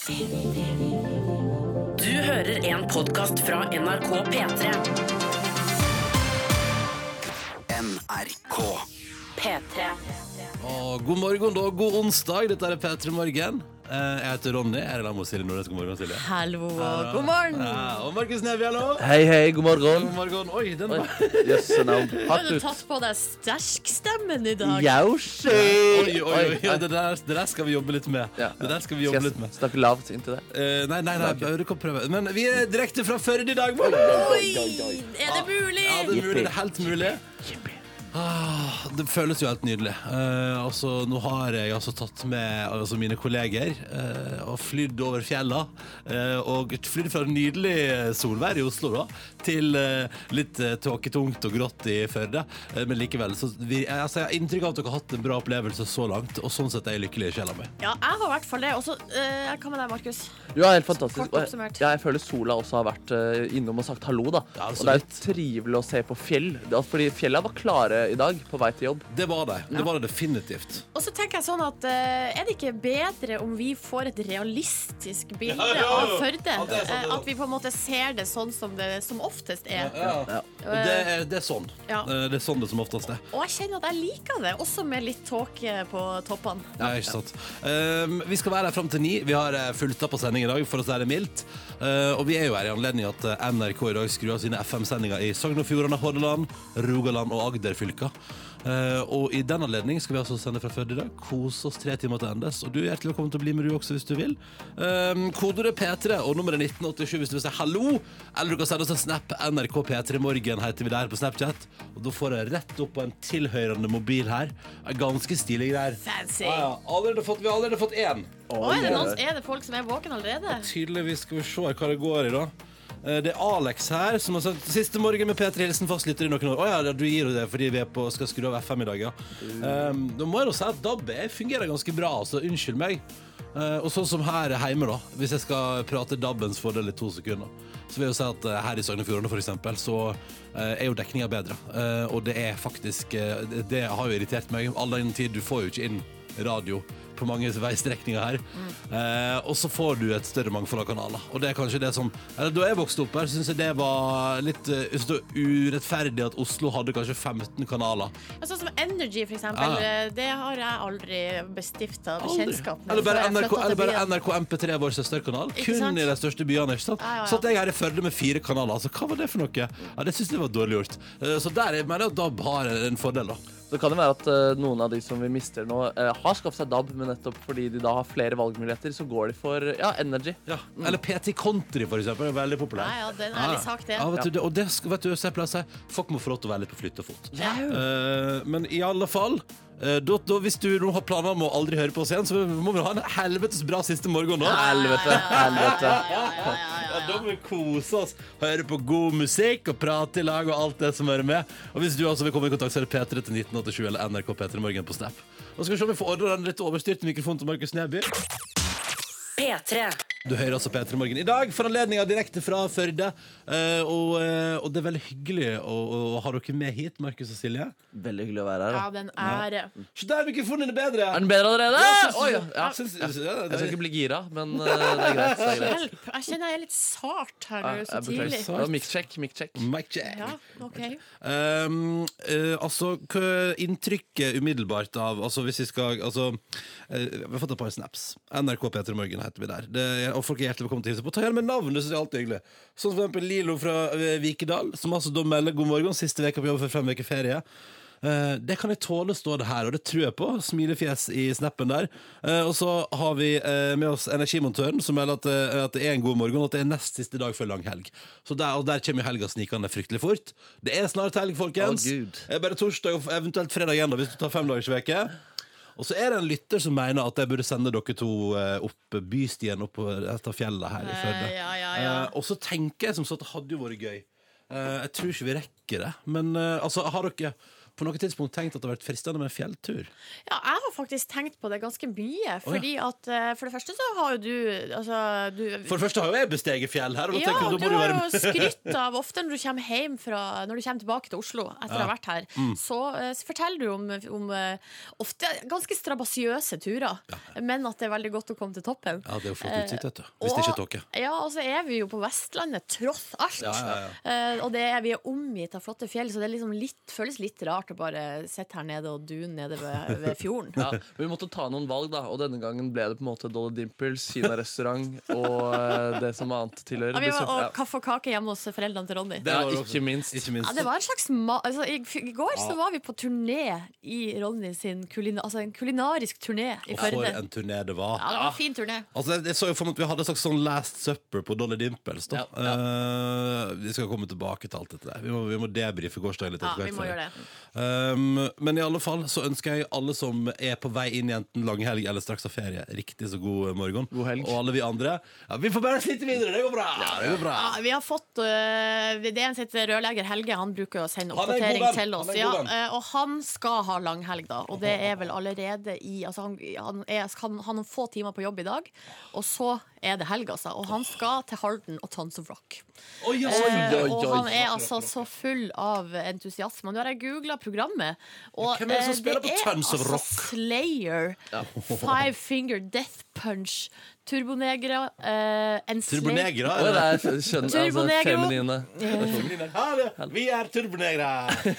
Du hører en podkast fra NRK P3. NRK. P3. Og god morgen, da. God onsdag. Dette er P3 Morgen. Eh, Jeg heter Ronny. Jeg er sammen med Silje Nordnes. God morgen, Silje. Hallo og god morgen. Ja, og Markus Neby, hallo. Hei, hei, god morgen. God morgen. Oi, den var Jøsse navn. Hatt ut. du har tatt på deg sterkstemmen i dag? Yaushe! Oi, oi, oi, oi. Det, der, det der skal vi jobbe litt med. Ja. Det der skal vi Skal jobbe litt jeg med. snakke lavt inntil det? Uh, nei, nei, nei, du kan prøve. Men vi er direkte fra Førde i dag. Oi, er det mulig? Ja, det er mulig. Det er helt mulig. Ah, det føles jo helt nydelig. Eh, altså, nå har jeg altså tatt med altså, mine kolleger eh, og flydd over fjella. eh, og flydd fra nydelig solvær i Oslo da, til eh, litt uh, tåketungt og grått i Førde. Eh, men likevel. Så vi, altså, jeg har inntrykk av at dere har hatt en bra opplevelse så langt, og sånn sett er jeg lykkelig i sjela mi. Ja, jeg har i hvert fall det. Og så, eh, hva med deg, Markus? Du er helt fantastisk. Kort Og jeg, ja, jeg føler sola også har vært eh, innom og sagt hallo, da. Ja, og det er jo trivelig å se på fjell. Fordi fjella var klare i dag på vei til jobb. Det var det. Det var det definitivt. Og så tenker jeg sånn at eh, Er det ikke bedre om vi får et realistisk bilde Ja, ja, ja. av Førde? Ja, det er sant, det er Eh, at vi på en måte ser det sånn som det som oftest er. Ja. Ja. Og det, er, det er sånn. Ja. Eh, Det er sånn det som oftest er. Og jeg kjenner at jeg liker det, også med litt tåke på toppene. Ja, ikke sant. Um, vi skal være her fram til ni. Vi har fullt fulgt opp på sending i dag, for å si det mildt. Uh, og vi er jo her i anledning at NRK i dag skrur av sine FM-sendinger i Sogn og Fjordane, Hordaland, Rogaland og Agder-fylker. Uh, og i den anledning skal vi altså sende fra Førde i dag. Kose oss tre timer til endes. Og du er hjertelig velkommen til å bli med, du også, hvis du vil. Um, kodeordet P3 og nummeret 1987 hvis du vil si hallo. Eller du kan sende oss en snap. NRK P3 Morgen heter vi der på Snapchat. Og da får jeg rett opp på en tilhørende mobil her. Er Ganske stilig greier. Fancy. Ah, ja. Allerede fått, vi har allerede fått én. Oh, er det, noen, er det folk som er våkne allerede? Tydeligvis skal vi se hva det går i, da. Eh, Det er Alex her som har sagt Siste morgen med P3 Hilsen fastlytter i noen år. Å ja, du gir jo det fordi vi er på, skal skru av FM i dag, ja. Um, da må jeg jo si at DAB er- fungerer ganske bra, altså. Unnskyld meg. Uh, og sånn som her hjemme, da. Hvis jeg skal prate DAB-ens fordel i to sekunder, så vil jeg jo si at uh, her i Sogn og Fjordane, for eksempel, så uh, er jo dekninga bedre. Og det er faktisk det har jo irritert meg. All den tid du får jo ikke inn radio på mange veistrekninger her. Eh, og så får du et større mangfold av kanaler. Og det er kanskje det som eller Da jeg vokste opp her, syns jeg det var litt uh, urettferdig at Oslo hadde kanskje 15 kanaler. Sånn som Energy, for eksempel. Ja. eh, Det har jeg aldri bestifta bekjentskap med. Eller bare NRK, eller bare. NRK MP3, vår søsterkanal. Kun sant? i de største byene. ikke sant? Ja, ja, ja. Så jeg her i Førde med fire kanaler, altså, hva var det for noe? Ja, Det syns jeg var dårlig gjort. Eh, Så der jeg mener jeg at DAB har en fordel, da. Så det kan jo være at noen av de som vi mister nå, har skaffet seg DAB, men nettopp fordi de da har flere valgmuligheter, så går de for ja, Energy. Ja. Eller PT Country, for eksempel. er Veldig populær. Ja, ja, det er en ærlig sak, det. Ja, vet du, og det vet du, så jeg pleier å si, folk må få lov til å være litt på flytt og fot. Ja. Uh, men i alle fall da, da, Hvis du nå har planer om å aldri høre på oss igjen, så må vi ha en helvetes bra siste morgen nå. Helvete, helvete. Ja, da må vi kose oss, høre på god musikk og prate i lag og alt det som hører med. Og hvis du altså vil komme i kontakt, så er det P3 til 1987 eller NRK P3 Morgen på Snap. Og så skal vi se om vi får ordna den litt overstyrte mikrofonen til Markus Neby. P3. Du hører også P3 Morgen i dag for anledninga direkte fra Førde. Eh, og, eh, og det er veldig hyggelig å, å ha dere med hit, Markus og Silje. Veldig hyggelig å være her. Ja, Da. det er ære. Så der mikrofonen er bedre! Er den bedre allerede? Ja, Oi, ja. ja. Synes- ja, Jeg skal ikke bli gira, men eh, det er greit. Det er greit. Hjelp! Jeg kjenner jeg er litt sart her nå, så jeg beklager. tidlig. Det var Mic check, mic check. Mic check. Ja, OK. Um, eh, altså, hva inntrykket umiddelbart av Altså, hvis vi skal Altså, eh, vi har fått et par snaps. NRK P3 Morgen heter vi der. Det, er- og folk er hjertelig velkommen til å hilse på. Ta gjerne med navn, det syns jeg er alltid hyggelig. Sånn som for eksempel Lilo fra eh, Vikedal, som altså da melder god morgen, siste uke på jobb før fem uker ferie. Eh, det kan jeg tåle, står det her, og det tror jeg på. Smilefjes i snappen der. Eh, og så har vi eh, med oss energimontøren, som melder at, eh, at det er en god morgen, og at det er nest siste dag før lang helg. Så der, og der kommer helga snikende fryktelig fort. Det er snart helg, folkens. Å, Gud. Det er bare torsdag og eventuelt fredag igjen, da, hvis du tar femdagersveke. Og så er det en lytter som mener at jeg burde sende dere to eh, opp bystien opp på dette fjellet her i Førde. Eh, ja, ja, ja. Eh, og så tenker jeg som så at det hadde jo vært gøy. Eh, jeg tror ikke vi rekker det, men altså, har dere på noe tidspunkt tenkt at det har vært fristende med en fjelltur? Ja, jeg har faktisk tenkt på det ganske mye. Fordi at eh, For det første så har jo du Altså, du For det første har jo jeg besteget fjell her, og ja, tenker du du har jo skrytt av ofte når du kommer hjem fra Når du kommer tilbake til Oslo etter å ha vært her, Mm. så, eh, så forteller du om, om eh, ofte ganske strabasiøse turer, men at det er veldig godt å komme til toppen. Ja, det er jo flott utsikt, vet du. Hvis det ikke er tåke. Ja, og så er vi jo på Vestlandet, tross alt. Ja, ja, og det er, vi er omgitt av flotte fjell, så det er liksom litt, føles litt rart å bare sitte her nede og dune nede ved, ved fjorden. Ja, Vi måtte ta noen valg, da, og denne gangen ble det på en måte Dolly Dimples, Kina-restaurant og eh, det som annet tilhører. Ja, vi var, og Ja. kaffe og kake hjemme hos foreldrene til Ronny. Det var ikke minst. Ikke minst. Ja, det var en slags ma altså, i, I går så var vi på turné i Ronny sin kulina altså, en kulinarisk turné i Og for en turné det var. Ja, det var en fin turné. Altså, jeg, jeg så jo for meg at Vi hadde en slags sånn Last Supper på Dolly Dimples. Da. Ja, ja. Uh, vi skal komme tilbake til alt dette der. Vi må, vi må debrife gårsdagen litt. Ja, vi må gjøre det. det. Um, men i alle fall så ønsker jeg alle som er på vei inn i enten langhelg eller straks har ferie, riktig så god morgen. God helg. Og alle vi andre ja, Vi får bare slite videre! Det går bra! Ja, Det går bra. Ja, vi har fått uh, Det er en rørlegger Helge. Han bruker å sende Han er oppdatering til oss. Han øh, og han skal ha langhelg, da. Og det er vel allerede i altså han, han, er, han har noen få timer på jobb i dag, og så er det helg, altså. Og han skal til Halden og Tons of Rock. Oi, ja, Eh, oi, og han er altså så full av entusiasme. Nå har jeg googla programmet, og Hvem er det som eh, spiller på Tons of Rock? altså Slayer, Five Finger Death Punch, Turbonegra, uh, en Turbonegra Turbonegre? Det er Turbonegro. altså, feminine. Ha det! Vi er turbonegra!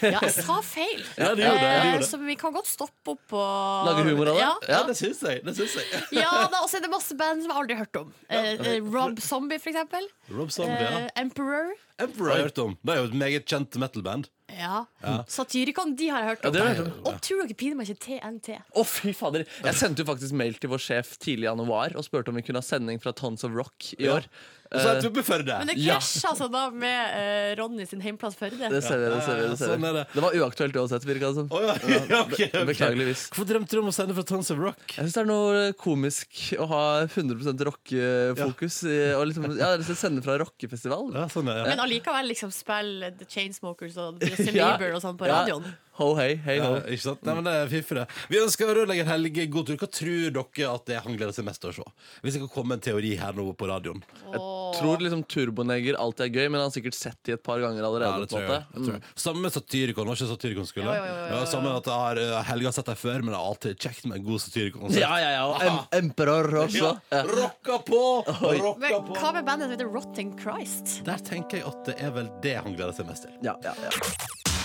Ja, jeg sa feil. Ja, det gjorde det. Eh, gjorde så vi kan godt stoppe opp og Lage humor av det? Ja, Ja, det syns jeg. Det syns jeg. ja da, også er det masse band som jeg aldri har hørt om. Eh, eh, Rob Zombie, for eksempel. Rob Zombie, ja. Eh, Emperor. Emperor har jeg hørt om. Det er jo et meget kjent metal-band. Ja. Satyricon, de har jeg hørt Ja, om. det hørt om. Og tror dere piner meg ikke TNT? Å, fy fader. Jeg sendte jo faktisk mail til vår sjef tidlig i januar og spurte om vi kunne ha sending fra Tons of Rock i Ja. år. Så jeg i Førde. Men det Ja. krasja altså da med eh, Ronny sin heimplass Førde. Det ser vi, det ser vi. Det, ser Sånn er det. det var uaktuelt uansett, virka det som. Å, ja. Ja, ok, ok. Beklageligvis. Hvorfor drømte du om å sende fra Tons of Rock? Jeg syns det er noe komisk å ha 100 rockefokus. i- Og liksom, ja, liksom sende fra rockefestival. Ja, sånn er det. Men allikevel liksom spille The Chainsmokers og Justin Ja. Bieber og sånn på Ja. radioen. Ho, hei, hei, ho. Ja, ikke sant? Nei, men det er fiffig, det. Vi ønsker rørlegger Helge god tur. Hva tror dere at det er han gleder seg mest til å se? Hvis jeg kan komme med en teori her nå på radioen. Åh. Tror liksom Turboneger alltid er gøy, men han har sikkert sett de et par ganger allerede. Ja, det tror jeg, jeg. tror jeg. Samme med Satyricon. Var ikke Satyricon skulle? Ja. Ja, samme at jeg har, uh, Helge har sett deg før, men det er alltid kjekt med en god Satyricon. Mm. Ja, ja, ja. Og em Emperor også. Ja. Rocka på! Rocka Men på! hva med bandet som heter Rotting Christ? Der tenker jeg at det er vel det han gleder seg mest til. Ja, ja, ja.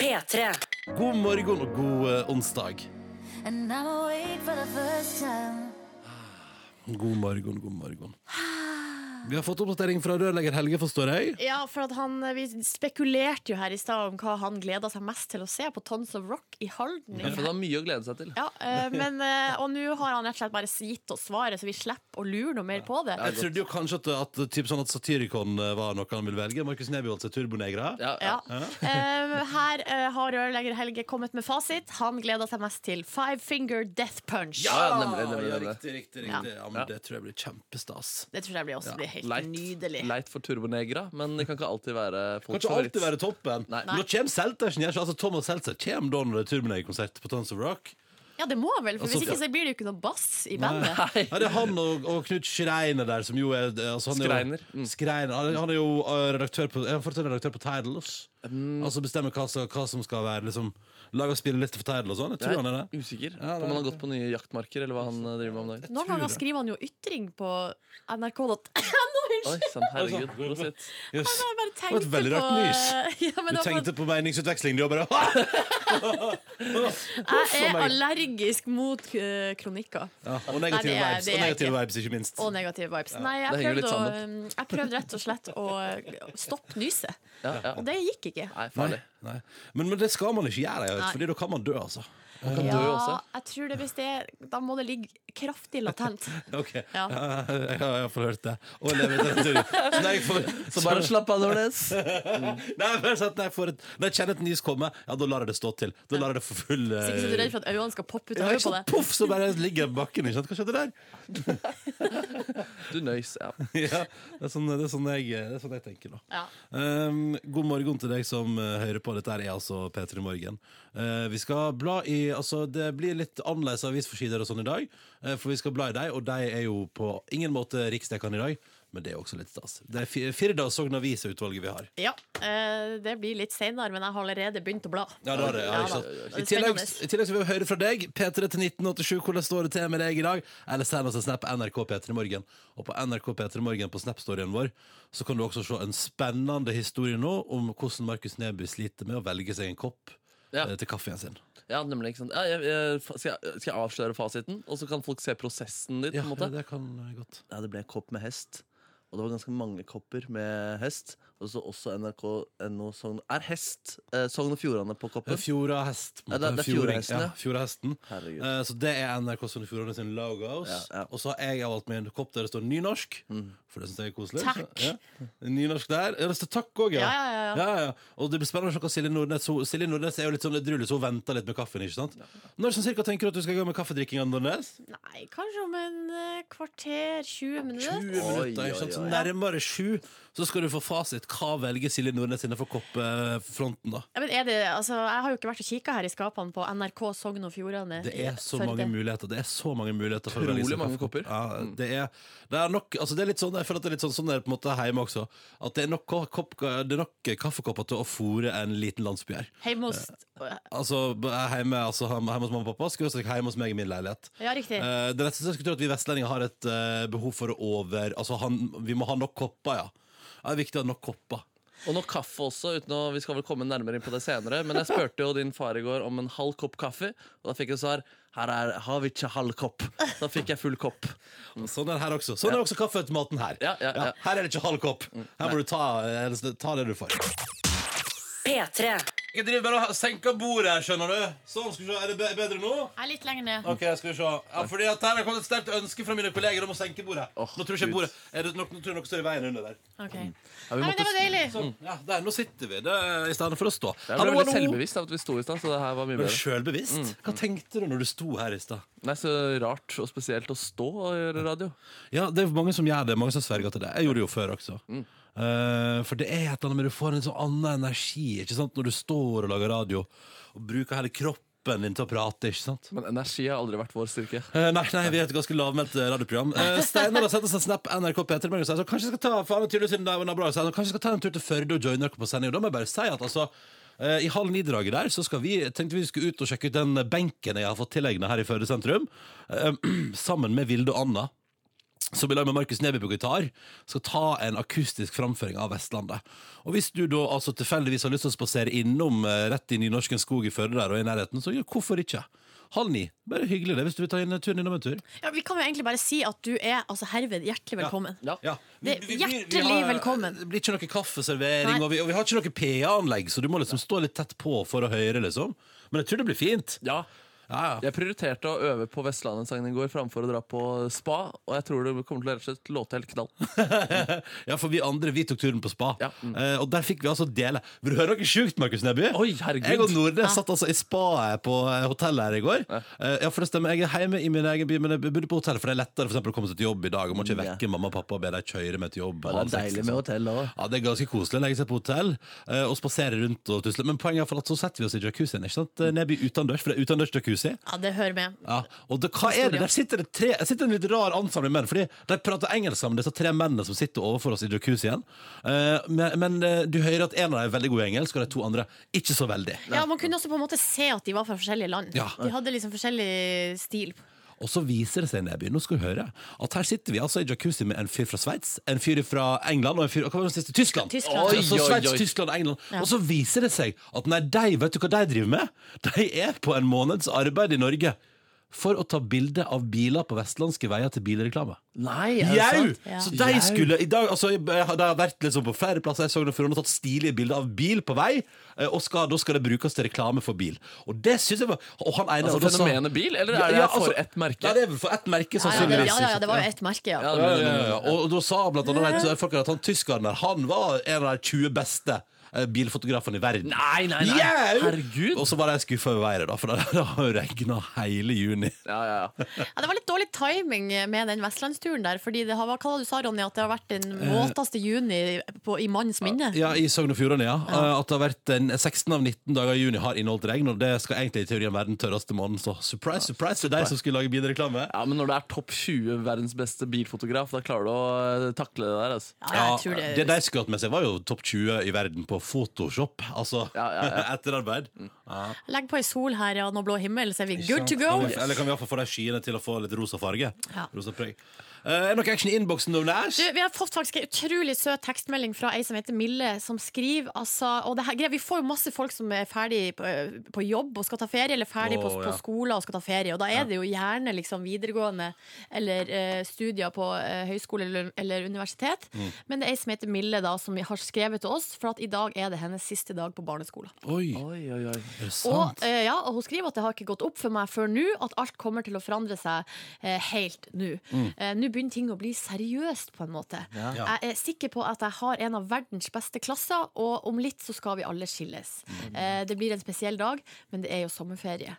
P3. God morgen og god eh, onsdag. And I'm awake for the first time. God morgen, god morgen. Vi har fått oppdatering fra rørlegger Helge, forstår jeg. Ja, for at han, Vi spekulerte jo her i stad om hva han gleda seg mest til å se på Tons of Rock i Halden. Ja, for det har mye å glede seg til. Ja, eh, men, eh, Og nå har han rett og slett bare gitt oss svaret, så vi slipper å lure noe mer på det. Jeg trodde jo kanskje at, at, typ sånn at Satyricon eh, var noe han ville velge. Markus Neby holdt seg turbonegra. Ja, ja. Ja. Eh, her eh, har rørlegger Helge kommet med fasit. Han gleder seg mest til Five Finger Death Punch. Ja, nemlig, nemlig, ja, nemlig. riktig, riktig, Ja. riktig. Ja, men Det tror jeg blir kjempestas. Det tror jeg blir også blir helt Leit. nydelig. Leit for turbonegra, men det kan ikke alltid være Kan ikke favoritt. alltid være toppen. Nei. Nei. nå kommer Seltersen. Altså, Thomas Seltzer kommer da når det er turbonegerkonsert på Tons of Rock. Ja, det må vel, for Altså, hvis ikke så blir det jo ikke noe bass i bandet. Nei. Ja, det er han og, og Knut Schreiner der, som jo er altså, han er jo- Skreiner. Mm. Han, er- han er jo uh, redaktør på, er han redaktør på Tidals. Mm. Altså bestemmer hva, hva som skal være liksom, Lage spilleliste for Tidal og sånn. Jeg tror han er det. Usikker Ja, det på om han har gått på nye jaktmarker, eller hva han eh, driver med om dagen. Noen ganger skriver han jo ytring på nrk.no. Oi sann, herregud. Prosit. Yes. Jeg bare Det var et tenkte veldig på rart nys. ja, men Du det var tenkte på meningsutveksling, du, og bare Jeg er allergisk mot eh, kronikker ja, Og negative Nei, det er- vibes. det Og er negative ikke. vibes, ikke minst. og negative vibes. Nei, jeg det henger litt prøvde, å, um, jeg prøvde rett og slett å uh, stoppe nyset, Ja, ja. og det gikk ikke. Nei, Nei, farlig. nei. Men, men det skal man ikke gjøre, jeg vet, Nei. Fordi da kan man dø, altså. Man kan Ja, dø også. jeg tror det hvis det er Da må det ligge kraftig latent. Ok, Ja. ja. jeg har iallfall hørt det. Og lever etter en. Så får, Så bare slapp av, Nordnes. Nei, bare sånn når jeg, får et, når jeg kjenner et nys komme, ja, da lar jeg det stå til. Da lar jeg det få full uh... Sikkert så er redd for at øynene skal poppe ut av hodet på deg. Poff, så bare ligger jeg på bakken. Ikke sant? Hva skjedde der? Du nøys, ja. ja, det er sånn, det er sånn, jeg, det er sånn jeg tenker, da. Ja. Um, god morgen til deg som uh, hører på. Dette er altså P3 Morgen. Uh, vi skal bla i Altså, det blir litt annerledes avisforsider og sånn i dag, uh, for vi skal bla i dem, og de er jo på ingen måte riksdekkende i dag. Men det er også litt stas. Det er Firda og Sogn Avis-utvalget vi har. Ja, eh, det blir litt senere, men jeg har allerede begynt å bla. Ja, det var det. Ja, Ja, ikke sant? Det I tillegg. I tillegg vil vi høre fra deg. P3 til 1987, hvordan står det til med deg i dag? Eller send oss en snap NRK P3 Morgen. Og på NRK P3 Morgen på Snap-storyen vår så kan du også se en spennende historie nå om hvordan Markus Neby sliter med å velge seg en kopp Ja. eh, til kaffen sin. Ja, nemlig, ikke sant? Ja, jeg, jeg, skal, jeg, skal jeg avsløre fasiten, og så kan folk se prosessen ditt? Ja, på en måte? det kan godt. Ja, det ble en kopp med hest. Og det var ganske mange kopper med hest. Og så også NRK.no Sogn Er hest eh, Sogn og Fjordane på koppen? er Fjorda hest. Ja, det det er Fjordahesten, ja. Herregud. Eh, så det er NRK Sogn og Fjordane sin logos. Ja, ja. Og så har jeg valgt meg en kopp der det står nynorsk, Mm. for det syns jeg er koselig. Takk. Ja. Nynorsk der. Ja, det står takk òg, Ja, ja, ja, ja. Ja, ja. Og det blir spennende å se hva Silje Nordnes hun- Silje Nordnes er jo litt sånn edruelig, så hun venter litt med kaffen. ikke sant? Når sånn cirka tenker du at du skal gå med kaffedrikkinga, Nordnes? Nei, kanskje om en eh, kvarter, 20 20 minutter. minutter. oi, ikke sant? Så nærmere sju så skal du få fasit. Hva velger Silje Nordnes innenfor koppfronten, da? Ja, men er det, altså, jeg har jo ikke vært og kikka her i skapene på NRK Sogn og Fjordane. Det er så mange det. muligheter. Det er så mange muligheter for å velge seg mange kopper. Ja, det er, det er nok altså det er litt sånn, Jeg føler at det er litt sånn, sånn det er på en måte hjemme også. At det er nok, kopp, det er nok kaffekopper til å fòre en liten landsby her. Hjemme hos Altså hjemme, altså, hjemme hos mamma og pappa, skal også, hjemme hos meg i min leilighet. Ja, riktig. Eh, det er og jeg skulle tro at vi vestlendinger har et eh, behov for å over Altså han, vi må ha nok kopper, ja. Det er viktig å ha nok kopper. Og nok kaffe også. Uten å, vi skal vel komme nærmere inn på det senere. Men jeg spurte jo din far i går om en halv kopp kaffe, og da fikk jeg svar her er, har vi ikke halv kopp. Da fikk jeg full kopp. Sånn er det her også. Sånn er også kaffeautomaten her. Ja, ja, ja. Her er det ikke halv kopp. Her må du ta, eh, ta det du får. P3. Jeg driver bare og senker bordet her, skjønner du. Sånn, skal vi se, Er det be- bedre nå? Jeg er litt lenger ned. Ok, skal vi se ja, Fordi at her har kommet et sterkt ønske fra mine kolleger om å senke bordet. nå tror jeg ikke Gud. bordet Er det nok, Nå tror jeg noe står i veien under der. Ok. Ja, vi Nei, men måtte, det var deilig. Sånn, ja, der, Nå sitter vi det, i stedet for å stå. jeg ble veldig selvbevisst av at vi sto i stad, så det her var mye Ble du bedre. sjølbevisst? Hva tenkte du når du sto her i stad? Nei, Så rart og spesielt å stå og gjøre radio. Ja, det er mange som gjør det. Mange som sverger til det. Jeg gjorde det jo før også. Eh, for det er et eller annet med du får en sånn annen energi ikke sant? når du står og lager radio og bruker hele kroppen din til å prate. ikke sant? Men energi har aldri vært vår styrke. Uh, nei, nei, vi er et ganske lavmælt eh, radioprogram. Uh, Steinar har sendt oss en snap NRK P3 og så kanskje jeg skal ta faen, tydeligvis siden det nabolag, så kanskje jeg skal ta en tur til Førde og joine dere på sending. Og da må jeg bare si at altså I halv ni-draget der så skal vi, tenkte vi skulle ut og sjekke ut den benken jeg har fått tilegna her i Førde sentrum, sammen med Vilde og Anna som i lag med Markus Neby på gitar skal ta en akustisk framføring av Vestlandet. Og hvis du da altså tilfeldigvis har lyst til å spasere innom eh, rett inn i Norsken skog i Førde der og i nærheten, så ja, hvorfor ikke? Halv ni. Bare hyggelig det, hvis du vil ta inn turen innom en tur. Ja, vi kan jo egentlig bare si at du er altså, herved hjertelig velkommen. Ja. Ja. Det- hjertelig velkommen. Det blir ikke noe kaffeservering, Nei. og vi, og vi har ikke noe PA-anlegg, så du må liksom stå litt tett på for å høre, liksom. Men jeg tror det blir fint. Ja, Ja, ja. Jeg prioriterte å øve på Vestlandet-sangen i går framfor å dra på spa, og jeg tror det kommer til å rett og slett låte helt knall. ja, for vi andre vi tok turen på spa, Ja, mm. eh, og der fikk vi altså dele. Vil du høre noe sjukt, Markus Neby? Oi, herregud. Jeg og Nordnes satt altså i spaet på eh, hotellet her i går. Eh, ja, for det stemmer. Jeg er hjemme i min egen by, men jeg bodde på hotell, for det er lettere for eksempel, å komme seg til jobb i dag. Og må ikke Ja. vekke mamma og pappa og be dem kjøre meg til jobb. Det er deilig liksom. med hotell òg. Ja, Det er ganske koselig å legge seg på hotell eh, og spasere rundt og tusle. Men poenget er at så setter vi oss i jacuzzien. ikke sant? Neby utendørs, for det er utendørs jacuzzi. Ja, det hører med. Ja, og det, hva er det? Der sitter det tre, sitter en litt rar ansamling menn. Fordi De prater engelsk sammen, disse tre mennene som sitter overfor oss i jacuzzien. Eh, men men eh, du hører at en av dem er veldig god i engelsk, og de to andre ikke så veldig. Ja, Man kunne også på en måte se at de var fra forskjellige land. Ja. De hadde liksom forskjellig stil. Og så viser det seg Neby, nå skal du høre, at her sitter vi altså i jacuzzi med en fyr fra Sveits, en fyr fra England og en fyr hva var det siste? Tyskland. Tyskland. Så, så Oi, oi, Sveits, oi. Tyskland og England. Ja. Og så viser det seg at nei, de, vet du hva de driver med? De er på en måneds arbeid i Norge for å ta bilde av biler på vestlandske veier til bilreklame. Nei, er det Jau! sant? Ja. Så de skulle i dag altså, jeg, De har vært liksom på flere plasser i Sogn og Fjordane og tatt stilige bilder av bil på vei, eh, og skal, da skal det brukes til reklame for bil. Og det synes jeg var Og han ene Altså og da sa- fenomenet bil, eller er det Ja, for altså, ett merke? Nei, det er vel for ett merke, Ja, ja, det, sannsynligvis. ja, ja, det var jo ett merke, ja. Ja, Ja, ja, ja, ja. Og, og da sa blant annet de folk at han tyskeren der Han var en av de 20 beste bilfotografene i verden. Nei, nei, nei. yeah! Herregud. Og så var de skuffa over været, da, for det har regna hele juni. Ja, ja, ja. Ja, det var litt dårlig timing med den vestlandsturen der. Fordi det har, hva var det du sa, Ronny? At det har vært den våteste juni på, i manns minne? Ja, I Sogn og Fjordane, ja. Eh, At det har vært en 16 av 19 dager i juni har inneholdt regn, og det skal egentlig i teorien være den tørreste måneden. Så surprise, surprise, det er de som skulle lage bilreklame. Ja, Men når det er topp 20 verdens beste bilfotograf, da klarer du å eh, takle det der. Altså. Ja, jeg tror det, det de skulle hatt med seg, var jo topp 20 i verden på Photoshop. Altså Ja, ja, ja. etterarbeid. Legg på ei sol her ja, noe blå himmel, så er vi good to go. Eller kan vi iallfall få de skyene til å få litt rosa farge? Ja. Rosa preg. Eh, er det noe action i innboksen, Nordnæs? Du, vi har fått faktisk en utrolig søt tekstmelding fra ei som heter Mille, som skriver altså, og det her, Vi får jo masse folk som er ferdig på, på jobb og skal ta ferie, eller ferdig på, Å, på ja. skole og skal ta ferie. Og da er det jo gjerne liksom videregående eller uh, studier på uh, høyskole eller, eller universitet. Mm. Men det er ei som heter Mille, da, som har skrevet til oss, for at i dag er det hennes siste dag på barneskolen. Oi, Oi, oi, oi. er det Og, sant? eh, ja, og hun skriver at det har ikke gått opp for meg før nå at alt kommer til å forandre seg eh, helt nå. Mm. Eh, nå begynner ting å bli seriøst, på en måte. Ja. Jeg er sikker på at jeg har en av verdens beste klasser, og om litt så skal vi alle skilles. Mm. Eh, det blir en spesiell dag, men det er jo sommerferie.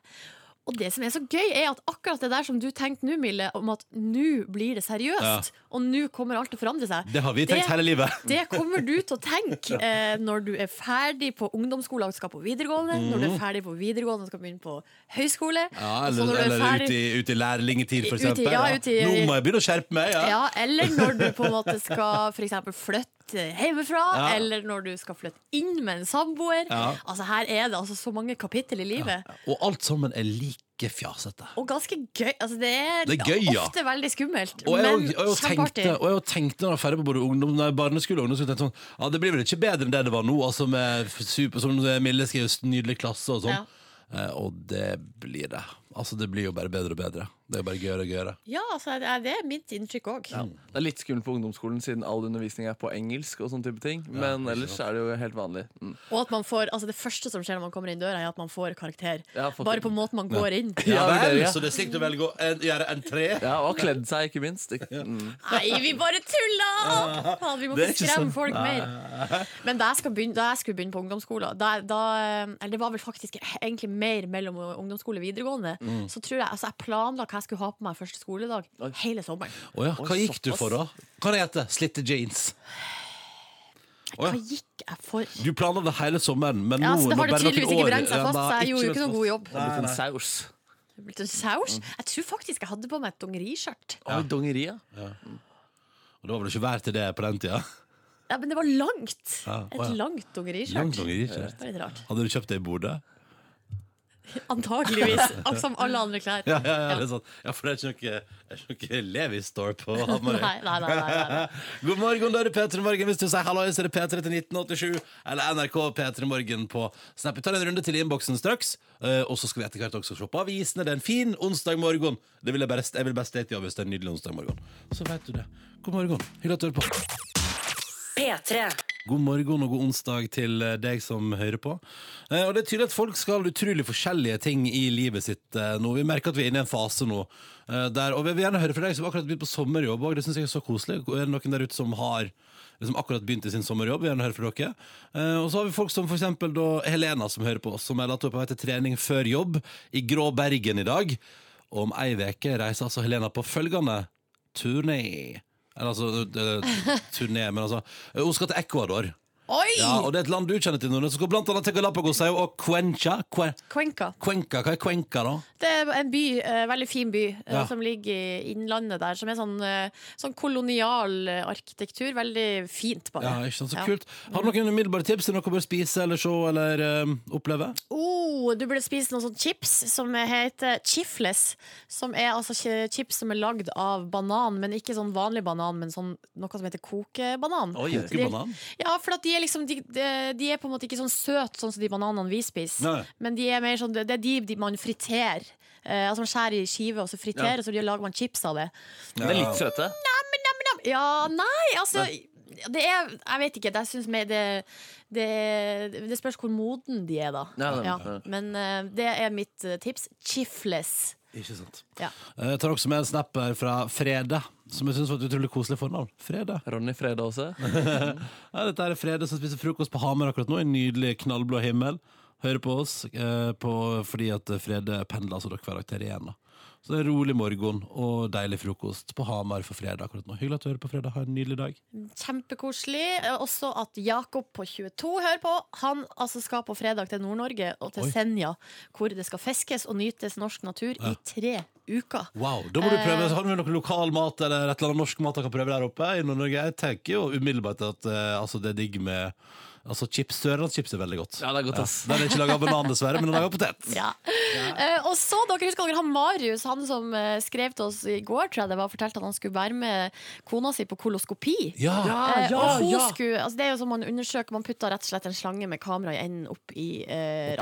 Og det som er så gøy, er at akkurat det der som du tenkte nå, Mille, om at nå blir det seriøst, og nå kommer alt til å forandre seg. Det har vi tenkt det- hele livet. det kommer du til å tenke eh, når du er ferdig på ungdomsskole og skal på videregående. Når du er ferdig på videregående og skal begynne på høyskole. Mhm. Ja, eller er eller ferdig- ute i, ut i lærlingetid, for Ute i- eksempel. ja, ut i- Nå må jeg begynne å skjerpe meg. Ja. ja, eller når du på en måte skal for eksempel flytte hjemmefra, Ja. eller når du skal flytte inn med en samboer. Ja. Altså Her er det altså så mange kapittel i livet. Og alt sammen er like fjasete. Og ganske gøy. Altså, det er, Det er gøy, ja. ofte veldig skummelt, Og jeg, men kjempeartig. og jeg tenkte når jeg var ferdig på både ungdom, nei, barneskole og ungdomsskole sånn, ja, Det blir vel ikke bedre enn det det var nå, altså med super, som Mille skriver, nydelig klasse og sånn. Ja. Eh, og det blir det. Altså Det blir jo bare bedre og bedre. Det er jo bare gøyere og gøyere. Ja, altså, det er- det er mitt inntrykk òg. Det er litt skummelt på ungdomsskolen siden all undervisning er på engelsk. og sånne type ting Men ikke ellers er det jo helt vanlig. Mm. Og at man får, altså det første som skjer når man kommer inn døra, er at man får karakter. Ja, Bare på måten man går inn. Ja, Ja, vel, ja. Så det er slik du velger å en, gjøre entré? Ja, Og kledd seg, ikke minst. Ikke- Mm. Nei, vi bare tulla! Faen, vi må ikke ikke skremme sånn. folk mer. Men da jeg, skal begynne, da jeg skulle begynne på ungdomsskolen da, da, Eller det var vel faktisk egentlig mer mellom ungdomsskole og videregående. Mm. Så tror jeg, altså jeg planla hva jeg skulle ha på meg første skoledag Oi. hele sommeren. Oh, ja, hva gikk du for, da? Hva heter det? Slitte jeans. Hva ja. gikk jeg for? Du planla det hele sommeren, men Ja, nå så det har det tydeligvis ikke brent seg Ja, fast, nei, så jeg gjorde jo ikke noen god jobb. Det er blitt en saus. Det blitt en saus. Jeg tror faktisk jeg hadde på meg et dongeriskjørt. Ja. dongeri, ja. Og det var vel ikke vær til det på den tida? Ja, men det var langt. Ja, Et ja. langt dongeriskjørt. Hadde du kjøpt det i Bodø? Antageligvis. Som alle andre klær. Ja, ja, ja, det er sant. ja, for det er ikke noe, er ikke noe Levi Store på Hamarøy. Nei, nei, nei, nei, nei. God morgen, da er det P3 Morgen. Hvis du sier hallo, så er det P3 til 1987 eller NRK P3 Morgen på Snap. Vi tar en runde til i innboksen straks, eh, og så skal vi etter hvert også se på avisene. Det er en fin onsdag morgen. Det vil jeg, bare, jeg vil best date i hvis det er en nydelig onsdag morgen. Så vet du det. God morgen. Hyggelig at du hører på. P3. God morgen og god onsdag til eh, deg som hører på. Eh, og det er tydelig at folk skal utrolig forskjellige ting i livet sitt eh, nå. Vi merker at vi er inne i en fase nå der Og vi vil gjerne høre fra deg som akkurat har begynt på sommerjobb òg. Det syns jeg er så koselig. Er det noen der ute som har liksom akkurat begynt i sin sommerjobb? Vi vil gjerne høre fra dere. Og så har vi folk som for eksempel Helena som hører på oss, som melder at hun er på vei til trening før jobb i grå Bergen i dag. Og om ei uke reiser altså Helena på følgende turné. Eller altså turné, men altså Hun skal til Ecuador. Oi! Ja, og det er et land du kjenner til, Nordnes. Skal blant annet til Galapagosøya og Cuenca. Cuen- Cuenca. Cuenca. Hva er Cuenca, da? Det er en by, eh, veldig fin by, eh, Ja. som ligger i innlandet der. Som er sånn, eh, sånn kolonial arkitektur. Veldig fint, bare. Ja, ikke sant, Så Ja. kult. Har du noen umiddelbare tips til noe du bør spise eller se eller eh, oppleve? Oh, du burde spise noen sånne chips som heter chifles. Som er altså chips som er lagd av banan, men ikke sånn vanlig banan, men sånn, noe som heter kokebanan. Oi, de- Ja, for at de er liksom de, de, er på en måte ikke sånn søte sånn som de bananene vi spiser. Nei. Men de er mer sånn, det er de, de man friterer. Eh, altså Man skjærer i skiver og så friterer, og så lager man chips av det. Men det er litt søte. Ja, nei, altså det er, jeg vet ikke. Jeg synes mer det, det, det spørs hvor moden de er, da. Ja, det- Ja, ja. Men eh, det er mitt eh, tips. Chifles. Ikke sant. Ja. Eh, Jeg tar også med en snap her fra Frede, som jeg syns var et utrolig koselig fornavn. Frede. Ronny Frede også. Ja, dette er Frede som spiser frokost på Hamar akkurat nå, i en nydelig knallblå himmel. Hører på oss eh, på, fordi at Frede pendler altså da hver dag til Rena. Så det er rolig morgen og deilig frokost på Hamar for fredag akkurat nå. Hyggelig at du hører på, fredag. Ha en nydelig dag. Kjempekoselig. Eh, Også at Jakob på 22 hører på. Han altså skal på fredag til Nord-Norge og til Oi. Senja, hvor det skal fiskes og nytes norsk natur i tre uker. Wow, Da må du prøve. Har du noe lokal mat eller et eller annet norsk mat du kan prøve der oppe i Nord-Norge? Jeg tenker jo umiddelbart at uh, altså, det er digg med Altså chips, Sørlandschips er veldig godt. Ja, det er godt, ass. Den er ikke laga av banan, dessverre, men den er laga av potet. Ja. Uh, og så, dere husker dere han Marius, han som uh, skrev til oss i går, tror jeg det var, fortalte at han skulle være med kona si på koloskopi. Ja. Eh, ja, og hun ja. skulle, altså det er jo som man undersøker Man putter rett og slett en slange med kamera i enden opp i uh,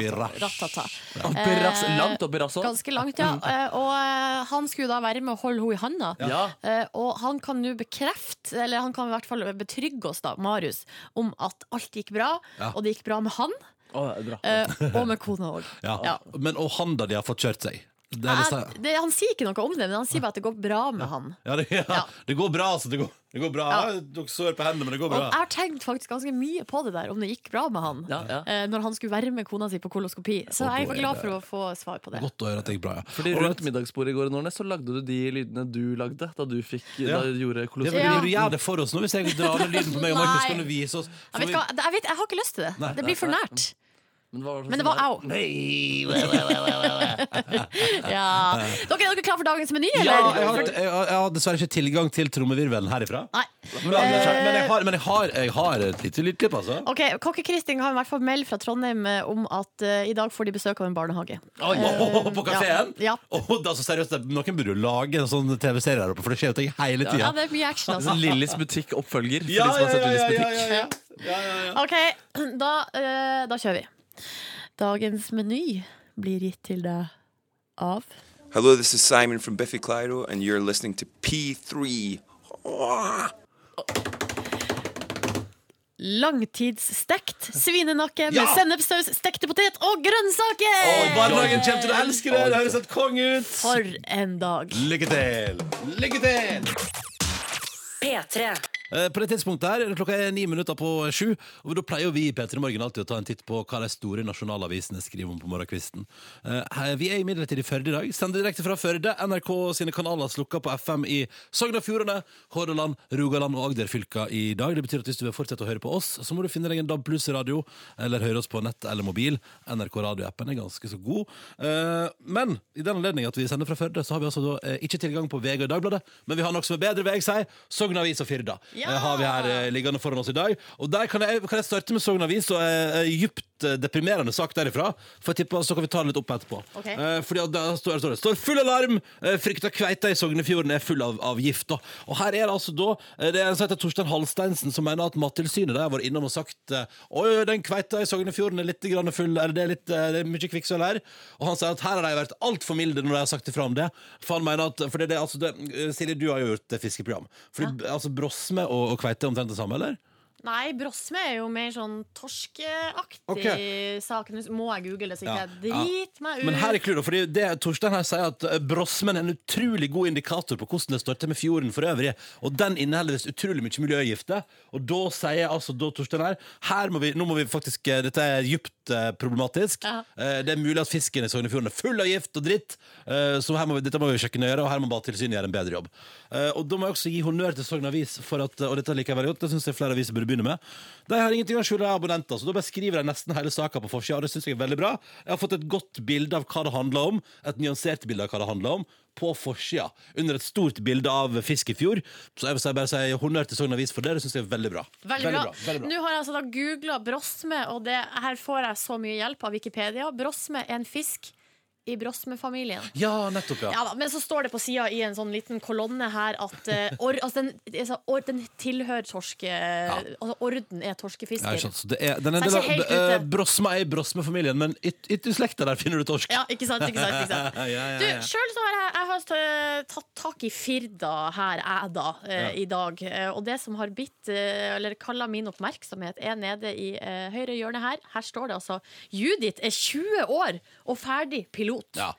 Eh, langt oppi rasset. Ganske langt, ja. Eh, og han skulle da være med og holde henne i handa. Ja. Eh, og han kan nå bekrefte, eller han kan i hvert fall betrygge oss, da, Marius, om at alt gikk bra. Ja. Og det gikk bra med han, Oh, bra. eh, og med kona òg. Ja. Ja. Men og han da de har fått kjørt seg. Det Eh, det- Han sier ikke noe om det, men han sier bare at det går bra med han. ja, det, ja. Ja. det går bra, altså. Det går, det går bra. Ja. Dere sår på hendene, men det går Og jeg har tenkt faktisk ganske mye på det der, om det gikk bra med han. Ja, ja. eh, Når han skulle være med kona si på koloskopi. Så jeg er glad for å få svar på det. Godt å høre at det gikk bra, ja. Fordi Rundt middagsbordet i går Nordnes, så lagde du de lydene du lagde da du fikk Ja. Da du gjorde Ja, koloskopi. men Du gjør det for oss nå, hvis jeg drar ned lyden på meg og Markus, kan du vise oss. Jeg, vet hva, jeg, vet, jeg har ikke lyst til det. Nei. det blir for nært. Men, var det Men det var au. Nei Ja. Dere, er dere klare for dagens meny, Ja, jeg har, jeg, jeg har dessverre ikke tilgang til trommevirvelen herifra. Nei. Men, men, jeg, har, men jeg, har, jeg har et lite lydklipp, altså. Ok, Kokke-Kristin har i hvert fall meldt fra Trondheim eh, om at uh, i dag får de besøk av en barnehage. Oi, på kafeen? Ja. Oh, altså, seriøst, Noen burde jo lage en sånn TV-serie her oppe, for det skjer jo ting hele Ja, tida. det er mye action, altså. Lillys Lillis butikk-oppfølger. For Ja, de som ja, har sett ja, ja, butikk. ja, ja. Ok, da, uh, da kjører vi. Dagens meny blir gitt til deg av Hello, this is Simon from Biffy Clyro, and you're listening to P3. Langtidsstekt svinenakke med Ja! sennepssaus, stekte potet og grønnsaker! Og barnehagen kommer til å elske det! Det høres helt konge ut! For en dag. Lykke til! Lykke til! P3. Eh, På det tidspunktet her, Klokka er ni minutter på sju. Og Da pleier vi i P3 Morgen alltid å ta en titt på hva de store nasjonalavisene skriver om på morgenkvisten. Eh, Vi er imidlertid i Førde i dag. Sender direkte fra Førde. NRK sine kanaler slukka på FM i Sogn og Fjordane, Hordaland, Rogaland og Agder-fylka i dag. Det betyr at hvis du vil fortsette å høre på oss, så må du finne deg en DAB Pluss-radio, eller høre oss på nett eller mobil. NRK radioappen er ganske så god. Eh, Men i den anledning at vi sender fra Førde, så har vi altså ikke tilgang på VG og Dagbladet, men vi har noe som er bedre, vil jeg si. Sogn Avis og Firda har vi her eh, liggende foran oss i dag. Og der kan jeg, kan jeg starte med Sogn Avis og er dypt eh, deprimerende sak derifra. For jeg tipper, Så kan vi ta det litt opp etterpå. Ok. Eh, fordi at der står, står det står full alarm! Eh, frykta kveita i Sognefjorden er full av, av gift. Da. Og her er det altså da eh, Det er en som heter Torstein Halsteinsen som mener at Mattilsynet der har vært innom og sagt eh, Oi, den kveita i Sognefjorden er litt grann full, eller det er, litt, eh, det er mye kvikksølv her. Og han sier at her har de vært altfor milde når de har sagt ifra om det. For han mener at For det, er det, altså det, eh, Silje, du har jo gjort et fiskeprogram. Fordi altså Brosme og, og kveite er omtrent det samme, eller? Nei, brosme er jo mer sånn torskeaktig Okay. Må jeg google det, så ikke Ja, jeg driter meg ut. Men her er clouet, fordi det Torstein her sier at eh, brosmen er en utrolig god indikator på hvordan det står til med fjorden for øvrig, og den inneholder visst utrolig mye miljøgifter. Og da sier altså da Torstein her her må vi, nå må vi faktisk, eh, Dette er dypt eh, problematisk. Ja. Det er mulig at fisken i Sognefjorden er full av gift og dritt, så her må vi, dette må vi sjekke nøyere, og her må Mattilsynet gjøre en bedre jobb. Og da må jeg også gi honnør til Sogn Avis, for at, og dette liker jeg veldig godt, det syns jeg flere aviser burde begynne med. De har ingenting å skjule abonnenter, så da beskriver de nesten hele saka på forsida, og det syns jeg er veldig bra. Jeg har fått et godt bilde av hva det handler om, et nyansert bilde av hva det handler om, på forsida, under et stort bilde av Fiskefjord. Så jeg vil si- bare si honnør til Sogn Avis for det, det syns jeg er veldig bra. Veldig bra. veldig bra. Nå har jeg altså da googla brosme, og det, her får jeg så mye hjelp av Wikipedia. Brosme er en fisk i brosmefamilien. Ja, nettopp, ja. Ja, men så står det på sida i en sånn liten kolonne her at uh, or, altså den, altså, or, den tilhører torske... Altså orden er torskefisker. Ja. Så det er, den er del er uh, Brosma er i Brosme-familien, men yt- ytter slekta der finner du torsk. Ja, ikke sant, ikke sant, ikke sant. Ja, ja, Du, ja. så har jeg, jeg har tatt tak i Firda her, jeg da, eh, i dag. Eh, og det som har bitt, eller kalla min oppmerksomhet, er nede i høyre hjørne her. Her står det altså Judith er 20 år og ferdig pilot. Ja.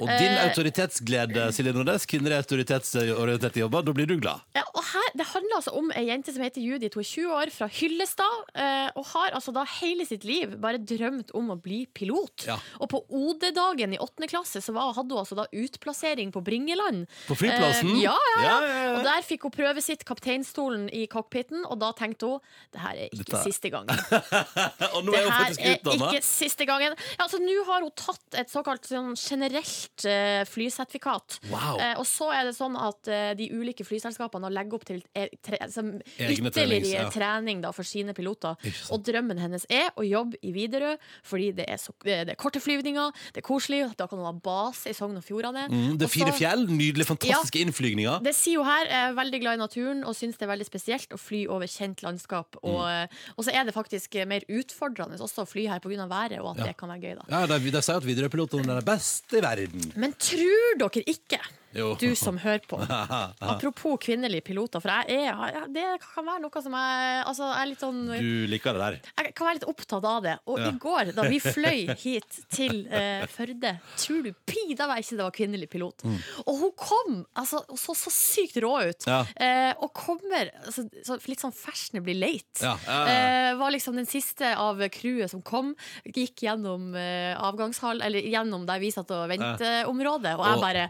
Og din Eh, autoritetsglede, Silje Nordnes, kvinner i autoritetsorienterte jobber, da blir du glad. Ja, og her, Det handler altså om ei jente som heter Judith. Hun er 20 år, fra Hyllestad. eh, og har altså da hele sitt liv bare drømt om å bli pilot. Ja. Og på OD-dagen i 8. klasse så var, hadde hun altså da utplassering på Bringeland. På flyplassen? Eh, ja, ja, ja. Ja. Og der fikk hun prøve sitt kapteinstolen i cockpiten, og da tenkte hun det her er ikke Dette- siste gangen. Og nå er hun faktisk utdanna. ikke siste gangen. Ja, altså, Nå har hun tatt et såkalt sånn generelt eh, flysertifikat. Wow. Eh, og så er det sånn at eh, de ulike flyselskapene legger opp til tre, altså, trenings, ytterligere ja. trening da, for sine piloter. Og drømmen hennes er å jobbe i Widerøe, fordi det er, så, det er korte flyvninger, det er koselig, da kan hun ha base i Sogn og Fjordane. Mm, det er fire fjell, nydelige, fantastiske innflygninger. det sier hun her, er veldig glad i naturen og syns det er veldig spesielt å fly over kjent landskap. Og, Mm. og så er det faktisk mer utfordrende også å fly her pga. været, og at Ja. det kan være gøy. da Ja, de, de sier at Widerøe-pilotene er de beste i verden. Men tror dere ikke, Jo. du som hører på Apropos kvinnelige piloter, for jeg er, det kan være noe som jeg Altså, jeg er litt sånn Du liker det der. jeg kan være litt opptatt av det. Og Ja. i går, da vi fløy hit til uh, Førde, tror du pinadø meg ikke det var kvinnelig pilot. Og hun kom altså, hun så så sykt rå ut. Mm. Ja. Uh, og kommer altså, så, litt sånn fashionably late. Ja, Uh, var liksom den siste av crewet som kom. Gikk gjennom avgangshall, eller gjennom der vi satt og venteområdet. Og jeg bare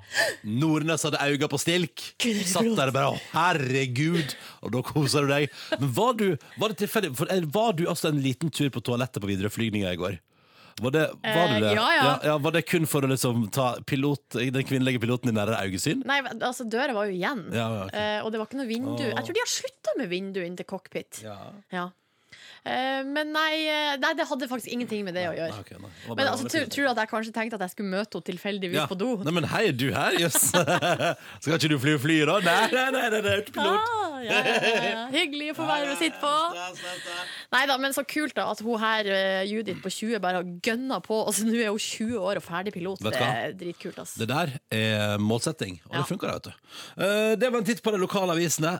Nordnes hadde øynene på stilk. Satt der og bare Å, herregud! Og da koser du deg. Men var du Var det tilfeldig for, eh, Var du altså en liten tur på toalettet på Widerøe-flygninga i går? Var det, var Eh, du det? ja, ja. Var det kun for å liksom ta pilot, den kvinnelige piloten i nære øyesyn? Nei, altså døra var jo igjen. Ja, ja, eh, og det var ikke noe vindu. Jeg tror de har slutta med vindu inn til cockpit. Ja. Eh, men nei, eh, nei, det hadde faktisk ingenting med det å gjøre. Nei, okay, nei. Det Men altså, tror, tror du at jeg kanskje tenkte at jeg skulle møte henne tilfeldigvis Ja. på do? Nei, men hei, er du her? Jøss. Skal ikke du fly og fly, da? Nei, nei, nei, nei, nei autopilot. Ah, ja, ja, ja. Hyggelig å få være og sitte på. Nei da, men så kult da at hun her, eh, Judith på 20, bare har gønna på. Altså, nå er hun 20 år og ferdig pilot. Det er dritkult, ass. Det der er målsetting, og Ja. det funker, vet du. Eh, Det var en titt på de lokale avisene.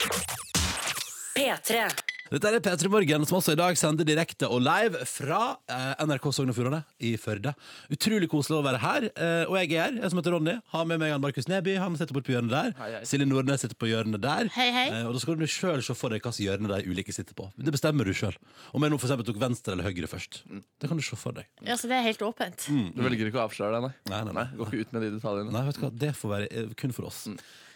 P3. Dette er P3 Morgen, som også i dag sender direkte og live fra eh, NRK Sogn og Fjordane i Førde. Utrolig koselig å være her. Eh, og jeg er her, jeg som heter Ronny. Har med meg Jan Markus Neby. Han sitter borte på hjørnet der. Hei, hei. Silje Nordnes sitter på hjørnet der. Hei, hei. Eh, og da skal du sjøl se for deg hvilket hjørne de ulike sitter på. Det bestemmer du sjøl. Om jeg nå for eksempel tok venstre eller høyre først. Det kan du se for deg. Ja, så det er helt åpent. Du velger ikke å avsløre det, nei? Nei, nei, nei. Går ikke ut med de detaljene. Nei, vet du hva, det får være eh, kun for oss.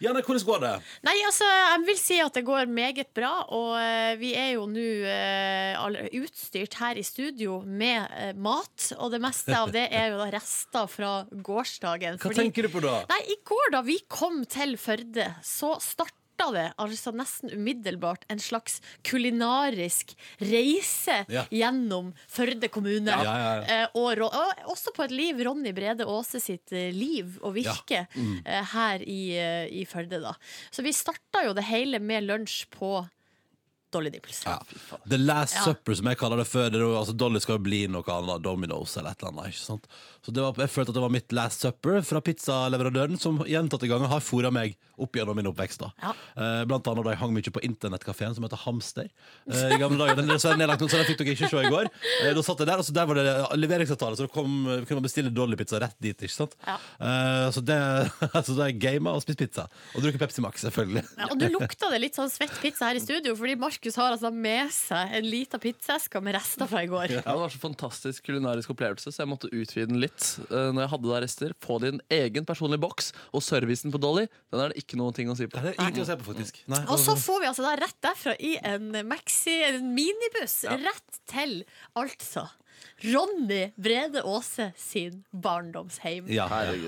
Janne, hvordan går det? Nei, altså, jeg vil si at det går meget bra, og eh, vi er jo nå eh, utstyrt her i studio med eh, mat, og det meste av det er jo da rester fra gårsdagen. Hva tenker du på da? Nei, i går da vi kom til Førde, så starta det altså nesten umiddelbart en slags kulinarisk reise Ja. gjennom Førde kommune. Ja, ja. Eh, og, og også på et liv Ronny Brede Aase sitt eh, liv og virke Mm. eh, her i, i Førde. da Så vi starta jo det hele med lunsj på Dolly Dipples. Ja. The Last Ja. Supper, som jeg kaller det før. Det er jo, altså, Dolly skal jo bli noe annet, Dominoes eller et eller annet. Ikke sant? Så det var, jeg følte at det var mitt Last Supper fra pizzaleverandøren, som gjentatte ganger har fora meg opp gjennom min oppvekst. da Ja. eh, Blant annet da jeg hang mye på internettkafeen som heter Hamster. Eh, I gamle dager, Den er dessverre nedlagt så den fikk dere ikke se i går. Eh, da satt jeg der, og så der var det leveringsavtale, så da kom, kunne man bestille Dolly-pizza rett dit. ikke sant? Ja. Eh, så det, altså, har jeg gama og spist pizza. Og drukket Pepsi Max, selvfølgelig. Og du lukta det litt sånn svett pizza her i studio, fordi Markus har altså med seg en lita pizzaeske med rester fra i går. Ja, det var så fantastisk kulinarisk opplevelse, så jeg måtte utvide den litt. eh, Når jeg hadde da rester Få det i en egen personlig boks. Og servicen på Dolly, den er det ikke noe ting å si på. Det er ingenting å se på, faktisk. Nei, Og så får vi altså da rett derfra i en maxi, en minibuss, rett til altså Ronny Brede Aase sin barndomsheim. ja.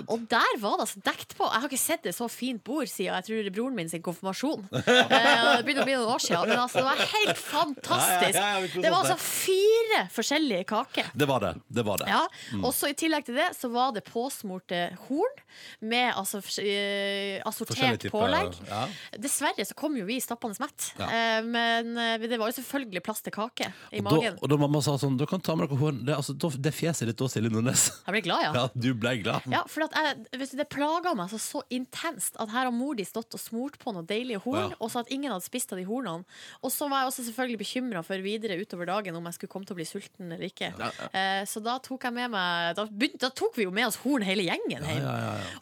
Og der var det altså dekt på. Jeg har ikke sett et så fint bord siden jeg tror broren min sin konfirmasjon. Eh, det begynner å bli noen år siden, men altså, det var helt fantastisk. Ja, ja, ja, Det var altså fire forskjellige kaker. Det var det. det, var det. Ja, og så I tillegg til det så var det påsmurte horn med altså, eh, assortert pålegg. Ja. Dessverre så kom jo vi stappende mett, Ja. eh, men eh, det var jo selvfølgelig plass til kake i Og da, magen. og da mamma sa sånn, du kan ta med dere horn Det, altså, det fjeset ditt òg, Silje Nordnes. Jeg ble glad, ja. Ja, du ble glad. Ja, for at jeg, du, Det plaga meg så, så intenst at her har mor di stått og smurt på noen deilige horn, Ja. og så at ingen hadde spist av de hornene. Og så var jeg også selvfølgelig bekymra for videre utover dagen om jeg skulle komme til å bli sulten eller ikke. Eh, så da tok jeg med meg Da, begynte, da tok vi jo med oss horn hele gjengen hjem.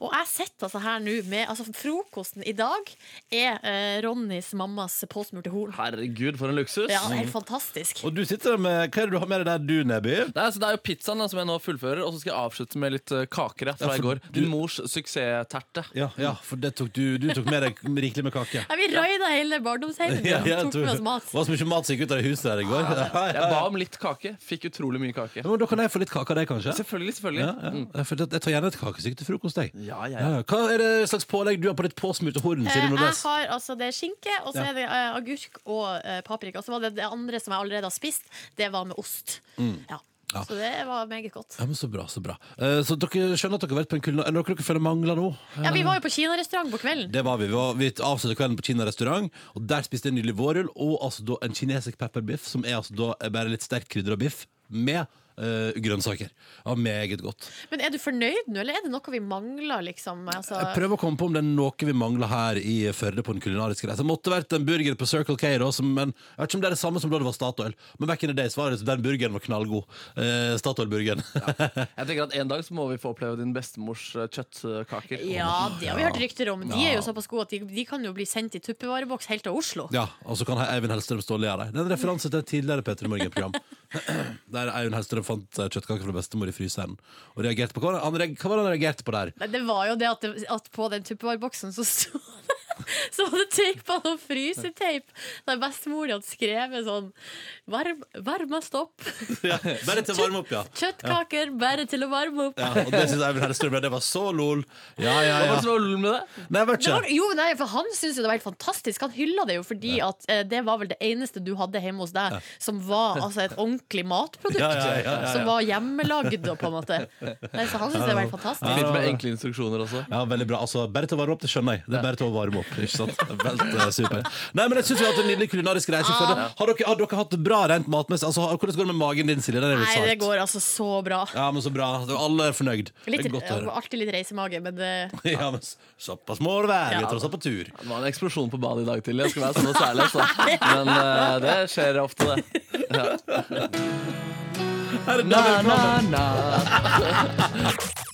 Og jeg sitter altså her nå med altså Frokosten i dag er eh, Ronnys mammas påsmurte horn. Herregud, for en luksus. Ja, helt fantastisk. Og du sitter med Hva er det du har med deg der, du, Neby? Nei, så det er jo pizzaen da, som jeg nå fullfører, og så skal jeg avslutte med litt eh, kaker ja, fra Ja, for i går. du- Din mors suksessterte. Ja, ja, for det tok du, du tok med deg rikelig med kake. Ja, vi røyda hele barndomshjemmet. Ja, ja, tok tror- med oss mat. Det var så mye mat som gikk ut av det huset der i går. Ja, ja, Jeg ja. ba om litt kake. Fikk utrolig mye kake. Men da kan jeg få litt kake av deg, kanskje? Selvfølgelig, selvfølgelig. Ja, ja. Jeg føler Jeg tar gjerne et kakestykke til frokost. Jeg. Ja, ja, Ja, ja. ja. Hva er det slags pålegg du har på ditt påsmurte horn? Eh, Silje jeg Nordnes? har altså Det er skinke, og så Ja. er det eh, agurk og eh, paprika. Og så var det det andre som jeg allerede har spist. Det var med ost. Ja. Ja. Så det var meget godt. Ja, men Så bra. så bra Eh, Så dere skjønner at dere har vært på en kulinar... Er det noe dere føler mangler nå? Ja, Vi var jo på kinarestaurant på kvelden. Det var vi. Vi, var, vi avsluttet kvelden på Kina restaurant, og der spiste jeg en nydelig vårrull og altså da en kinesisk pepperbiff, som er altså da bare litt sterkt krydra biff med eh, grønnsaker. Ja, meget godt. Men er du fornøyd nå, eller er det noe vi mangler, liksom? Altså, Jeg prøver å komme på om det er noe vi mangler her i Førde på en kulinarisk reise. Det måtte vært en burger på Circle K, da, som, men jeg vet ikke om det er det samme som da det var Statoil. Men back in the days var det den burgeren var knallgod. Eh, Statoil-burgeren. Jeg tenker at En dag så må vi få oppleve din bestemors eh, kjøttkaker. ja, det har vi hørt rykter om. De er jo såpass gode at de, de kan jo bli sendt i tuppevareboks helt til Oslo. Ja, og så kan Eivind Hellstrøm stå og le av deg. Det er en referanse til et tidligere Petter Morgen-program. Der Eivind Hellstrøm fant kjøttkaker fra bestemor i fryseren. Og reagerte på hva, han, hva var det han reagerte på der? Nei, det var jo det at, det, at på den tuppevareboksen så sto det så var det teipa noe fryseteip der bestemor hadde skrevet sånn Varm, Varmest opp. Ja, bare til å varme opp, ja. Kjøttkaker bare til å varme opp. ja og det syns Eivind Hellstrøm det var så lol. Ja, ja, Hva var det som var lol med det? Nei, jeg vet Det var, ikke. jo, nei, for Han syntes jo det var helt fantastisk. Han hylla det jo fordi at eh, det var vel det eneste du hadde hjemme hos deg som var altså, et ordentlig matprodukt. Ja, ja, ja, ja, ja. Som var hjemmelagd, på en måte. Nei, så han syntes det var helt fantastisk. Fint med enkle instruksjoner også. Ja, veldig bra. Altså, bare til å varme opp, det skjønner jeg. Det er bare til å varme opp. Ikke sant? Velt eh, super. Nei, men jeg syns vi har hatt en nydelig kulinarisk reise. Ah. Har, dere, har dere hatt det bra rent matmessig? Altså, hvordan går det med magen din, Silje? Er Nei, det går altså så bra. Ja, men så bra. Alle er fornøyd. Litt, det er godt å ja, høre. alltid litt reisemage, men det Ja, men såpass må det være. Vi er tross alt på tur. Det var en eksplosjon på badet i dag tidlig. Jeg skal være sånn og særlig, altså. Men uh, det skjer ofte, det. Her er Na, na, na.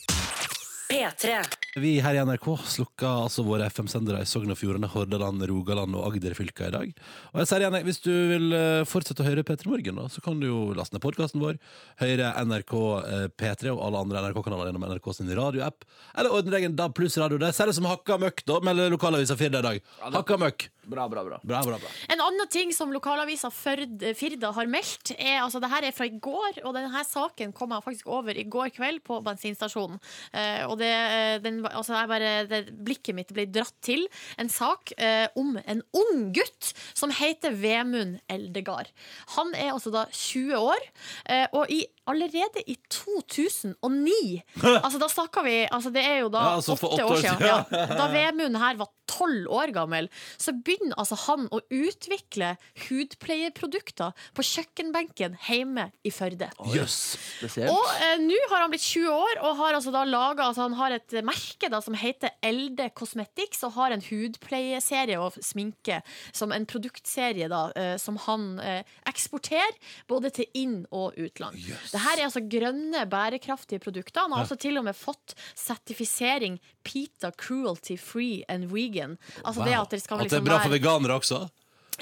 P3. Vi her i NRK slukka altså våre FM-sendere i Sogn og Fjordane, Hordaland, Rogaland og Agder-fylka i dag. Og jeg sier igjen, hvis du vil eh, fortsette å høre P3 Morgen, da, så kan du jo laste ned podkasten vår, høre NRK eh, P3 og alle andre NRK-kanaler gjennom NRK sin radioapp, eller ordne deg en DAB pluss radio. Det ser ut som hakka møkk, da, melder lokalavisa Firda i dag. Hakka møkk. Bra, bra, bra. Bra, bra, bra. En annen ting som lokalavisa Firda har meldt, er altså det her er fra i går, og denne saken kom jeg faktisk over i går kveld på bensinstasjonen. Eh, og det, eh, den, altså bare, det, blikket mitt ble dratt til en sak eh, om en ung gutt som heter Vemund Eldegard. Han er altså da 20 år, eh, og i, allerede i 2009 Altså da snakker vi altså Det er jo da Ja, altså åtte år siden. Ja. Da Vemund her var tolv år gammel, så begynner altså han å utvikle hudpleieprodukter på kjøkkenbenken hjemme i Førde. Yes. Og eh, nå har han blitt 20 år og har altså da laget, altså Han har et merke da som heter Elde Cosmetics, og har en hudpleieserie og sminke som en produktserie da eh, som han eh, eksporterer både til inn- og utland. Det her er altså grønne, bærekraftige produkter. Han har altså til og med fått sertifisering Pita Cruelty Free and Vegan. Altså det at det skal At det er liksom bra for veganere også?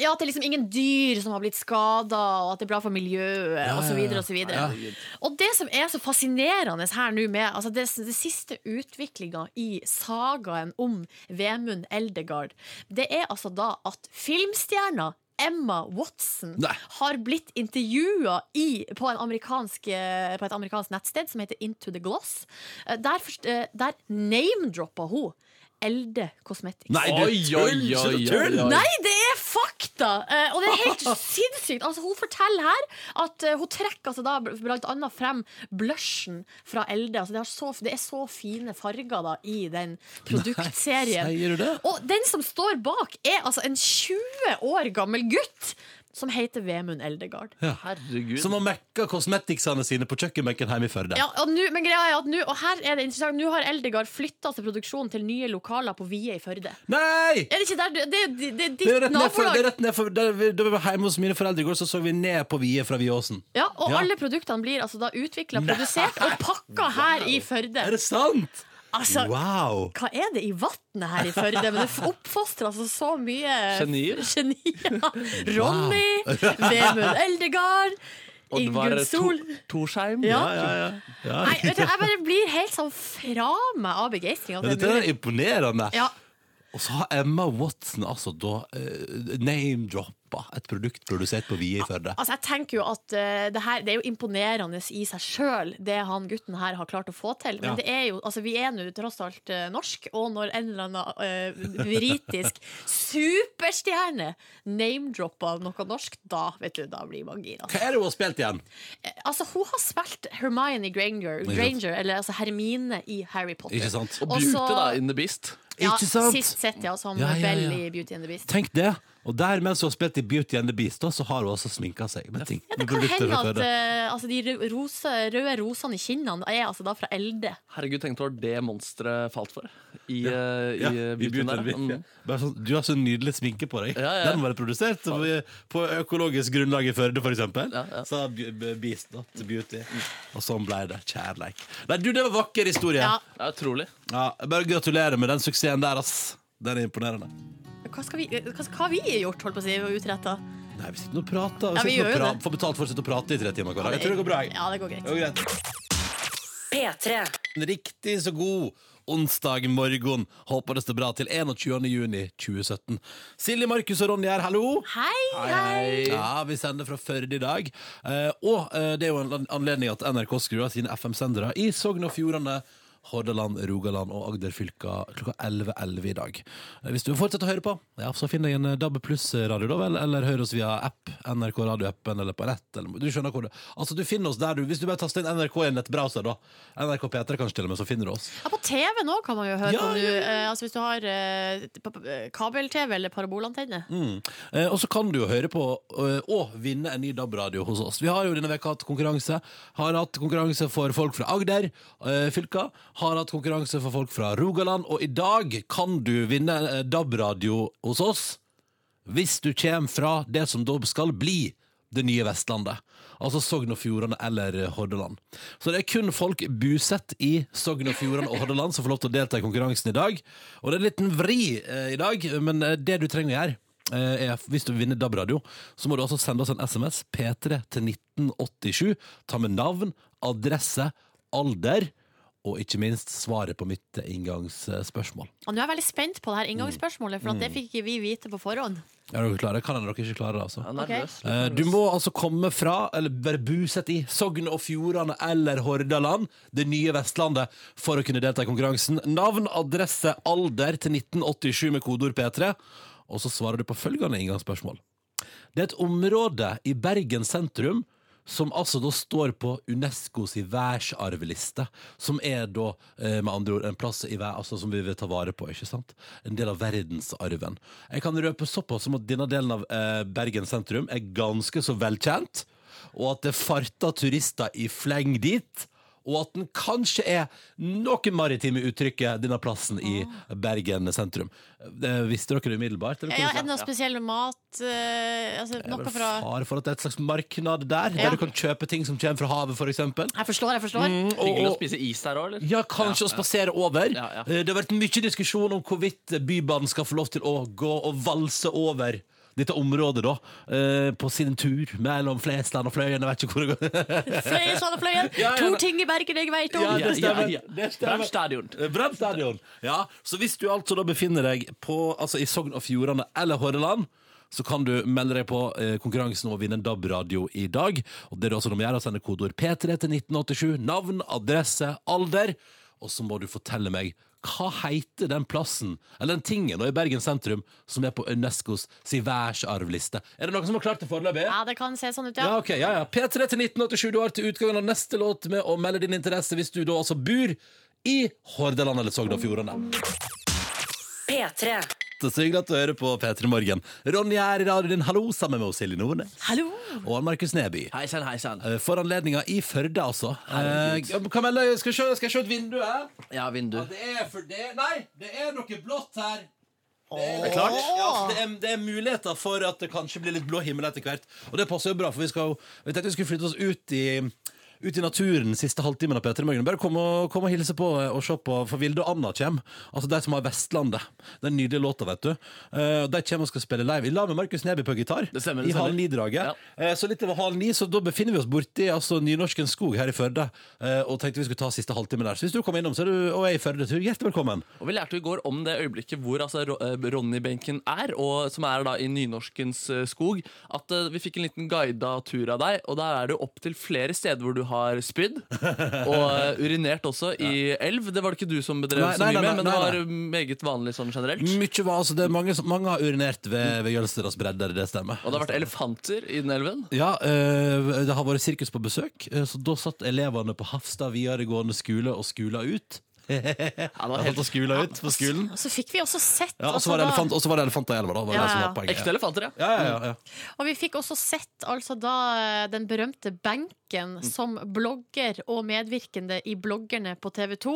ja, at det er liksom ingen dyr som har blitt skada, og at det er bra for miljøet, ja, osv. ja. Og, så videre. og det som er så fascinerende her nå med altså det, det siste utviklinga i sagaen om Vemund Eldegard, det er altså da at filmstjerna Emma Watson Nei. har blitt intervjua på, en amerikansk, eh, på et amerikansk nettsted som heter Into the Gloss. Eh, Der, eh, der name-droppa hun Elde Cosmetics. Nei, tull! oi, oi, oi. Nei, det er fakta! Eh, og det er helt sinnssykt. Altså, hun forteller her at eh, hun trekker altså, da, blant annet frem blushen fra Elde. Altså, det, er så, det er så fine farger da, i den produktserien. Sier du det? Og den som står bak, er altså en 20 år gammel gutt. Som heter Vemund Eldegard. Herregud. Som har mekka kosmetiksene sine på kjøkkenbenken hjemme i Førde. Ja, og nu, men greia er at nu, og her er det interessant, nå har Eldegard flytta til produksjon til nye lokaler på Vie i Førde. Nei! Er det ikke der du Det, det, det Det er ditt for, det er rett ned for, da, vi, da vi var hjemme hos mine foreldre i går, så så vi ned på Vie fra Viåsen. Ja, og Ja. alle produktene blir altså da utvikla, produsert og pakka her i Førde. Er det sant? Altså, Wow! hva er det i vannet her i Førde? Men det oppfostrer altså så mye Genier. Genier. Ronny, Vemund Eldegard, Oddvar Ingunn Sol. Torsheim. Ja. Ja, ja, ja. Nei, vet du, jeg bare blir helt sånn fra meg av begeistring. Dette er imponerende. Ja, Og så har Emma Watson altså da uh, name-droppa et produkt produsert på Vie i Førde. altså jeg tenker jo at uh, det her Det er jo imponerende i seg sjøl, det han gutten her har klart å få til. Men Ja. det er jo, altså vi er nå tross alt uh, norsk, og når en eller annen uh, britisk superstjerne name-dropper noe norsk, da vet du, da blir man gira. Hva er det hun har spilt igjen? Altså, hun har spilt Hermione Granger. Granger eller altså Hermine i Harry Potter. Ikke sant? Og Beauty, da, in the Beast. Ja, Ikke sant? Sist sett, ja, som Ja, ja, ja. Belle i Beauty and the Beast. Tenk det. Og der mens hun har spilt i Beauty and the Beast, da, så har hun også sminka seg med ting. Ja, det kan hende at eh, altså, de rose, røde rosene i kinnene er altså da fra Elde. Herregud, tenk det var det monsteret falt for. I, Ja, i eh, i Beautyen Beauty and the. Beast, ja. Mm. Sånn, du har så nydelig sminke på deg. Ja, ja. Den var være produsert på, på økologisk grunnlag i Førde, eksempel. Ja, ja. Så Beast da, til Beauty. Og sånn ble det. Kjærleik. Nei, du, det var vakker historie. Ja. Ja, utrolig. Ja, bare gratulerer med den suksessen der, ass. Den er imponerende. Hva, skal vi, hva, hva har vi gjort, holdt på å si, og utretta? Nei, vi sitter og prater. Vi Ja, vi sitter gjør jo det. Får betalt for å sitte og prate i tre timer hver dag. Jeg tror det går bra. jeg. Ja, det går greit. Det går greit. P3. En riktig så god onsdag morgen. Håper det står bra til 21. juni 2017. Silje, Markus og Ronny her, hallo. Hei, hei! Ja, vi sender fra Førde i dag. Eh, og eh, det er jo en anledning at NRK skrur av sine FM-sendere i Sogn og Fjordane. Hordaland, Rogaland og Agder-fylka klokka 11.11 i dag. Eh, Hvis du vil fortsette å høre på, ja, så finn deg en eh, DAB pluss-radio, da vel, eller hør oss via app, NRK radioappen, eller på nett. Eller, du skjønner hvor det Altså, du finner oss der du Hvis du bare taster inn NRK i en nettbrowser, da. NRK P3 kanskje til og med, så finner du oss. Ja, på TV nå kan man jo høre Ja, på du... ja, Eh, altså hvis du har eh, kabel-TV eller parabolantenne. Eh, og så kan du jo høre på eh, og vinne en ny DAB-radio hos oss. Vi har jo denne veka hatt konkurranse. Har hatt konkurranse for folk fra Agder eh, fylka. Har hatt konkurranse for folk fra Rogaland. Og i dag kan du vinne eh, DAB-radio hos oss hvis du kommer fra det som da skal bli det nye Vestlandet. Altså Sogn og Fjordane eller Hordaland. Så det er kun folk bosatt i Sogn og Fjordane og Hordaland som får lov til å delta i konkurransen i dag. Og det er en liten vri eh, i dag, men eh, det du trenger å gjøre eh, er, hvis du vil vinne DAB-radio, så må du altså sende oss en SMS, P3 til 1987. Ta med navn, adresse, alder og ikke minst svaret på mitt inngangsspørsmål. Og nå er jeg veldig spent på det her inngangsspørsmålet, for at det fikk ikke vi vite på forhånd. Er dere klare? Kan dere ikke klare det, altså? Litt Eh. Du må altså komme fra, eller være bosatt i, Sogn og Fjordane eller Hordaland, det nye Vestlandet, for å kunne delta i konkurransen. Navn, adresse, alder til 1987 med kodeord P3. Og så svarer du på følgende inngangsspørsmål. Det er et område i Bergen sentrum som altså da står på Unescos verdensarvliste, som er da eh, med andre ord en plass i altså som vi vil ta vare på, ikke sant? En del av verdensarven. Jeg kan røpe såpass som at denne delen av eh, Bergen sentrum er ganske så velkjent, og at det farter turister i fleng dit, og at den kanskje er noe maritime uttrykket, denne plassen i Bergen sentrum. Det visste dere det umiddelbart? eller Ja, er det noe spesiell mat Uh, altså, Det er Noe fra fare for at det er et slags marknad der, Ja. der du kan kjøpe ting som kommer fra havet, eksempel. Jeg forstår, jeg forstår. Hyggelig å Og, spise is der òg, eller? ja, kanskje å spasere over. Ja, ja. Eh, Det har vært mye diskusjon om hvorvidt Bybanen skal få lov til å gå og valse over dette området, da, eh, på sin tur mellom Flesland og Fløyen. Jeg vet ikke hvor det går. Flesland og Fløyen. Ja, ja, To ting i Bergen jeg vet om. Ja, det stemmer. Ja, ja. Brannstadion. Eh, Brannstadion. Ja, så hvis du altså da befinner deg på, altså i Sogn og Fjordane eller Hordaland, så kan du melde deg på eh, konkurransen om å vinne en DAB-radio i dag. Og det er også noe gjør, å sende kodeord P3 til 1987, navn, adresse, alder, og så må du fortelle meg hva heter den plassen, eller den tingen da, i Bergen sentrum, som er på Unescos si verdensarvliste? Er det noen som har klart det foreløpig? Ja, det kan se sånn ut, Ja, ja. ok, ja, ja. P3 til 1987. Du har til utgangen av neste låt med å melde din interesse hvis du da altså bor i Hordaland eller Sogn og Fjordane. P3. Så hyggelig at du hører på P3 Morgen. Ronny er i radioen din, hallo, sammen med oss Silje Nordnes. Hallo! Og Markus Neby. Hei sann, hei sann. Eh, For anledninga i Førde, altså. Eh, kan skal, jeg se, skal jeg se et vindu her? Ja, vindu. Ja, det er for det Nei, det er noe blått her. Det er, klart? Ja, så det, er, det er muligheter for at det kanskje blir litt blå himmel etter hvert. Og det passer jo bra, for vi skal jo Vi tenkte vi skulle flytte oss ut i ut i naturen siste halvtimen av P3 Morgen. Bare kom og, kom og hilse på og se på, for Vilde og Anna kommer. Altså de som har Vestlandet. Den nydelige låta, vet du. Uh, de kommer og skal spille live. I lag med Markus Neby på gitar. Det stemmer, det I halv ni-draget. Ja. Uh, så litt over halv ni, så da befinner vi oss borti altså, Nynorskens skog her i Førde. Uh, og tenkte vi skulle ta siste halvtime der. Så hvis du kommer innom så er du, og er i Førde, så er hjertelig velkommen. Og Vi lærte i går om det øyeblikket hvor altså, eh, Ronny-benken er, og som er da i nynorskens eh, skog. At eh, Vi fikk en liten guida tur av deg, og der er det opptil flere steder hvor du har spydd. Og eh, urinert også i elv. Det var det ikke du som bedrev Nei, så nei, mye nei, med, men det nei. var meget vanlig sånn generelt. Mykje var, altså, det er mange, som- mange har urinert ved, ved Jølstedas bredder, det stemmer. Og det har vært elefanter i den elven. Ja, eh, det har vært sirkus på besøk, eh, så da satt elevene på Hafstad videregående skole og skula ut. Ja, De var helt skula ut på skolen. Og så fikk vi også sett Ja, og altså, så var det elefant, var det elefanter i elva, da. Var det Ja, det som var poenget. Ekte elefanter, ja. Ja, ja, ja, ja. Og vi fikk også sett altså da eh, den berømte benken som blogger og medvirkende i bloggerne på TV 2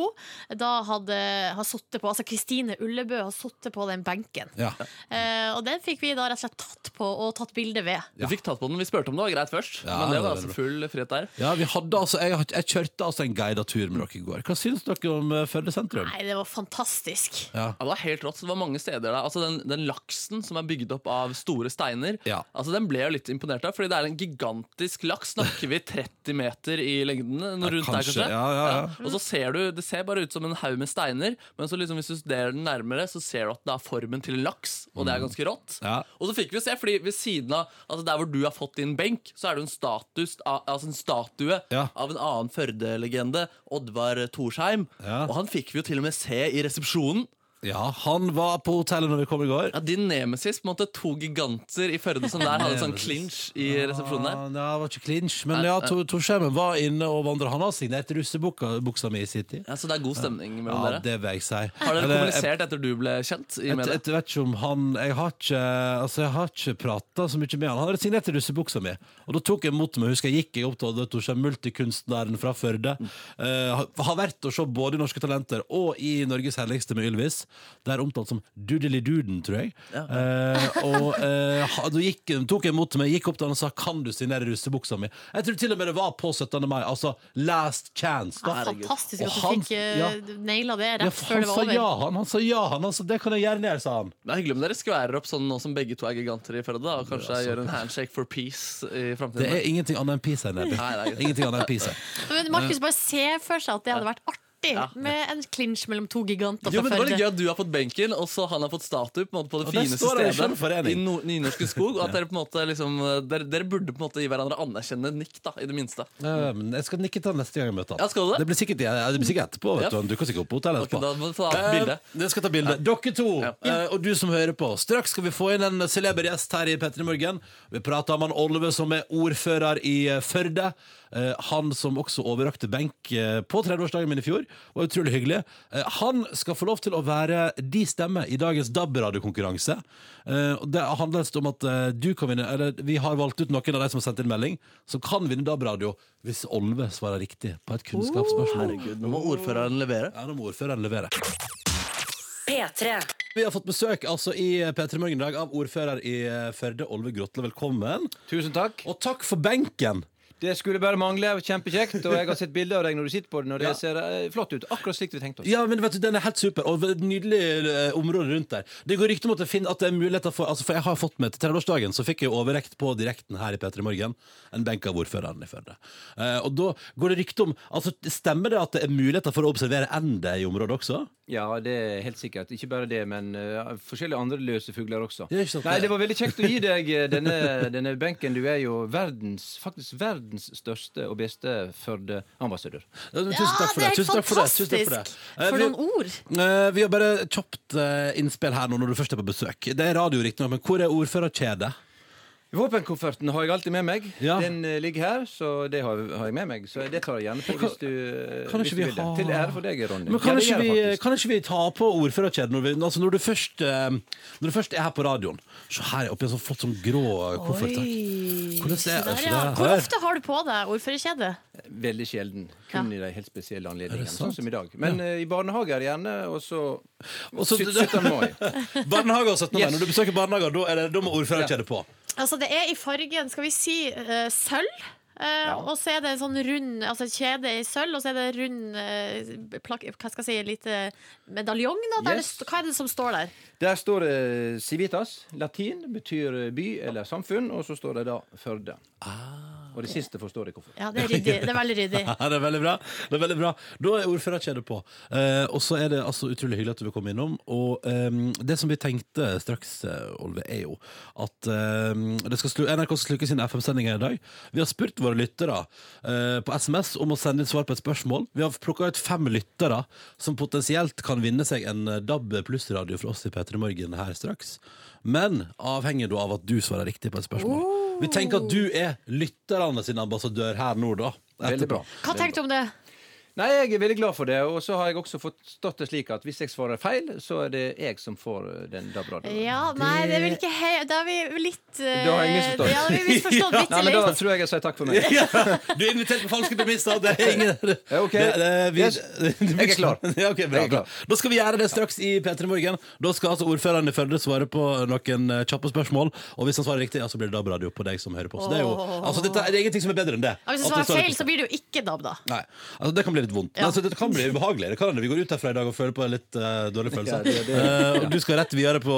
da hadde har sittet på. Altså Kristine Ullebø har sittet på den benken. Ja. Eh, og den fikk vi da rett og slett tatt på og tatt bilde ved. Vi fikk tatt på den. Vi spurte om det var greit først, Ja, men det var altså full frihet der. Ja, vi hadde altså, jeg, jeg kjørte altså en guidet tur med dere i går. Hva syns dere om Førde sentrum? Nei, det var fantastisk. Ja. Ja, det var helt rått. så Det var mange steder der. Altså den, den laksen som er bygd opp av store steiner, Ja. altså den ble jeg litt imponert av. Fordi det er en gigantisk laks. Snakker vi 30 meter i lengden? Ja, rundt kanskje. der, kanskje? Ja, ja, ja. Og så ser du, Det ser bare ut som en haug med steiner, men så liksom hvis du studerer den nærmere, så ser du at det er formen til en laks, og det er ganske rått. Mm. Ja. Og så fikk vi se, fordi ved siden av altså der hvor du har fått din benk, så er det en status, altså en statue Ja. av en annen Førde-legende, Oddvar Torsheim. Ja. Og han fikk vi jo til og med se i resepsjonen. Ja, han var på hotellet når vi kom i går. Ja, Din nemesis, på en måte to giganter i Førde som der hadde en sånn clinch i resepsjonen der. Ja, det var ikke clinch, men ja, nei. Tor- Torskjermen var inne og vandra. Han har signert russebuksa mi i sin tid. Ja, Så det er god stemning mellom Ja, dere. det vil jeg si. Har dere Eller, jeg- kommunisert etter du ble kjent i Jeg, media? jeg vet ikke om han Jeg har ikke, altså jeg har ikke prata så mye med han. Han hadde signert i russebuksa mi, og da tok jeg mot meg. Husker jeg gikk jeg opp til Odd Torstein, multikunstneren fra Førde. Eh, har- har vært og se både i Norske Talenter og i Norges herligste med Ylvis. Der omtalt som doodly-duden, tror jeg. Eh, og eh, ha- da gikk, tok jeg imot meg, gikk opp til han og sa Kan du signere russebuksa mi. Jeg tror til og med det var på 17. mai. Altså last chance. Da. Fantastisk Og at du han- fikk uh, ja. naila det Ja, rett for før han det var sa over. ja, han. Han sa ja, han. Altså, det kan jeg gjerne gjøre, sa han. Det er hyggelig om dere skværer opp sånn nå som begge to er giganter i Førde. da, Og kanskje gjør en handshake for peace i Det er ingenting annet enn peace her nede. Nei, det er greit. Ingenting annet enn peace her. Men Markus, bare se for seg at det hadde vært artig med en clinch mellom to giganter Jo, men Det var litt gøy at du har fått benken, og så han har fått statue på, måte på det Og fineste det stedet i no Nynorske skog. Og at dere på en måte liksom dere, dere burde på en måte gi hverandre anerkjennende nikk, da, i det minste. Ja, men jeg skal nikke til han neste gang jeg møter han. Ja, skal du det? Det blir sikkert, ja, det blir sikkert etterpå. Vet Ja. du. Han dukker sikkert opp på hotellet etterpå. Okay, da må du ta bilde. Eh, Jeg skal ta bilde. Dere to, Ja. eh, og du som hører på. Straks skal vi få inn en celeber gjest her i P3 Morgen. Vi prater om han Olve som er ordfører i eh, Førde. Eh, Han som også overrakte benk eh, på 30-årsdagen min i fjor. Var utrolig hyggelig. Eh, Han skal få lov til å være de stemme i dagens DAB-radiokonkurranse. Eh, Det handler om at du kan vinne Eller vi har valgt ut noen av de som har sendt inn melding, som kan vinne DAB-radio hvis Olve svarer riktig på et kunnskapsspørsmål. Herregud, nå må ordføreren levere. Ja, nå må ordføreren levere. P3. Vi har fått besøk altså i P3 Morgen i dag av ordfører i Førde, Olve Grotle. Velkommen. Tusen takk. Og takk for benken! Det skulle bare mangle. Kjempekjekt. Og jeg har sett bilder av deg når du sitter på den, og det ser eh, flott ut. Akkurat slik vi tenkte oss. Ja, men vet du, Den er helt super, og et nydelig eh, område rundt der. Det går rykter om at det, finner, at det er muligheter for altså For jeg har fått med til 30-årsdagen, så fikk jeg overrekt på direkten her i P3 Morgen en benk av ordføreren i Førde. Eh, og da går det rykte om altså Stemmer det at det er muligheter for å observere ender i området også? Ja, det er helt sikkert. Ikke bare det, men eh, forskjellige andre løse fugler også. Ikke sant? Nei, Det var veldig kjekt å gi deg eh, denne, denne benken. Du er jo verdens, faktisk verdens største og beste Førde-ambassadør. Ja, Tusen takk for det Tusen takk for det. Tusen takk for det. Eh, For vi- noen ord. Eh, vi har bare kjapt eh, innspill her nå når du først er på besøk. Det er radio, riktignok, men hvor er ordførerkjedet? Våpenkofferten har jeg alltid med meg. Ja. Den eh, ligger her, så det har, har jeg med meg. Så det tar jeg gjerne på hvis du, eh, kan hvis ikke du vi vil det. ha- Til ære for deg, Ronny. Men kan, Ja, det ikke gjør vi, jeg faktisk. kan ikke vi ta på ordførerkjeden når, vi, altså når, du først, eh, når du først er her på radioen? Se her er oppi en sånn flott sånn grå koffert. takk. Oi. er- Se er- der, så ja. det- Hvor ofte har du på deg ordførerkjede? Veldig sjelden. Kun i de helt spesielle anledningene. sant? Sånn som i dag. Men eh, i barnehage er gjerne, og så Og så- 17. mai. Barnehage og 17. mai. Yes. Når du besøker barnehager, da, er det, da må ordførerkjede på. Altså, det er i fargen, skal vi si, uh, sølv. Eh, Og så er det en sånn rund altså kjede i sølv, og så er det rund uh, plak Hva skal jeg si, en lite medaljong? Da, der Yes. det, hva er det som står der? Der står det Civitas. Latin betyr by eller samfunn, og så står det da Førde. Og det siste forstår jeg hvorfor. Ja, Det er ryddig. Det er veldig ryddig. Ja, det er veldig bra. Det er veldig bra. Da er ordførerkjedet på. Eh, og så er det altså utrolig hyggelig at du vil komme innom. Og eh, det som vi tenkte straks, eh, Olve, er jo at eh, det skal slu NRK skal sluke sine FM-sendinger i dag. Vi har spurt våre lyttere eh, på SMS om å sende inn svar på et spørsmål. Vi har plukka ut fem lyttere som potensielt kan vinne seg en eh, DAB pluss-radio fra oss i P3 Morgen her straks. Men avhenger da av at du svarer riktig på et spørsmål. Vi tenker at du er lytterne sin ambassadør her nå, da. Veldig bra. Hva tenkte du om det? Nei, jeg er veldig glad for det, og så har jeg også forstått det slik at hvis jeg svarer feil, så er det jeg som får eh, den DAB-radioen. Ja, nei, det er vel ikke hei Da er vi litt uh, Da har jeg misforstått. Ja, vi misforstått litt, Nei, men da tror jeg jeg sier takk for meg. Ja, du er invitert på falske premisser. Det er ingen Ja, ok. det, det, vi, Yes. Jeg er klar. Ja, okay, bra, Jeg er klar. Da skal vi gjøre det straks i P3 Morgen. Da skal altså ordføreren i Førde svare på noen eh, kjappe spørsmål. Og hvis han svarer riktig, ja, så blir det DAB-radio på deg som hører på. Så det er jo altså, dette, er ingenting som er bedre enn det. Ja, hvis du svarer feil, så blir det jo ikke DAB, da. Nei, altså Det kan bli litt vondt. Ja. Altså, det kan bli ubehagelig. Det kan hende vi går ut herfra i dag og føler på en litt uh, dårlig følelse. Ja, det- det- uh, og du skal rett videre på,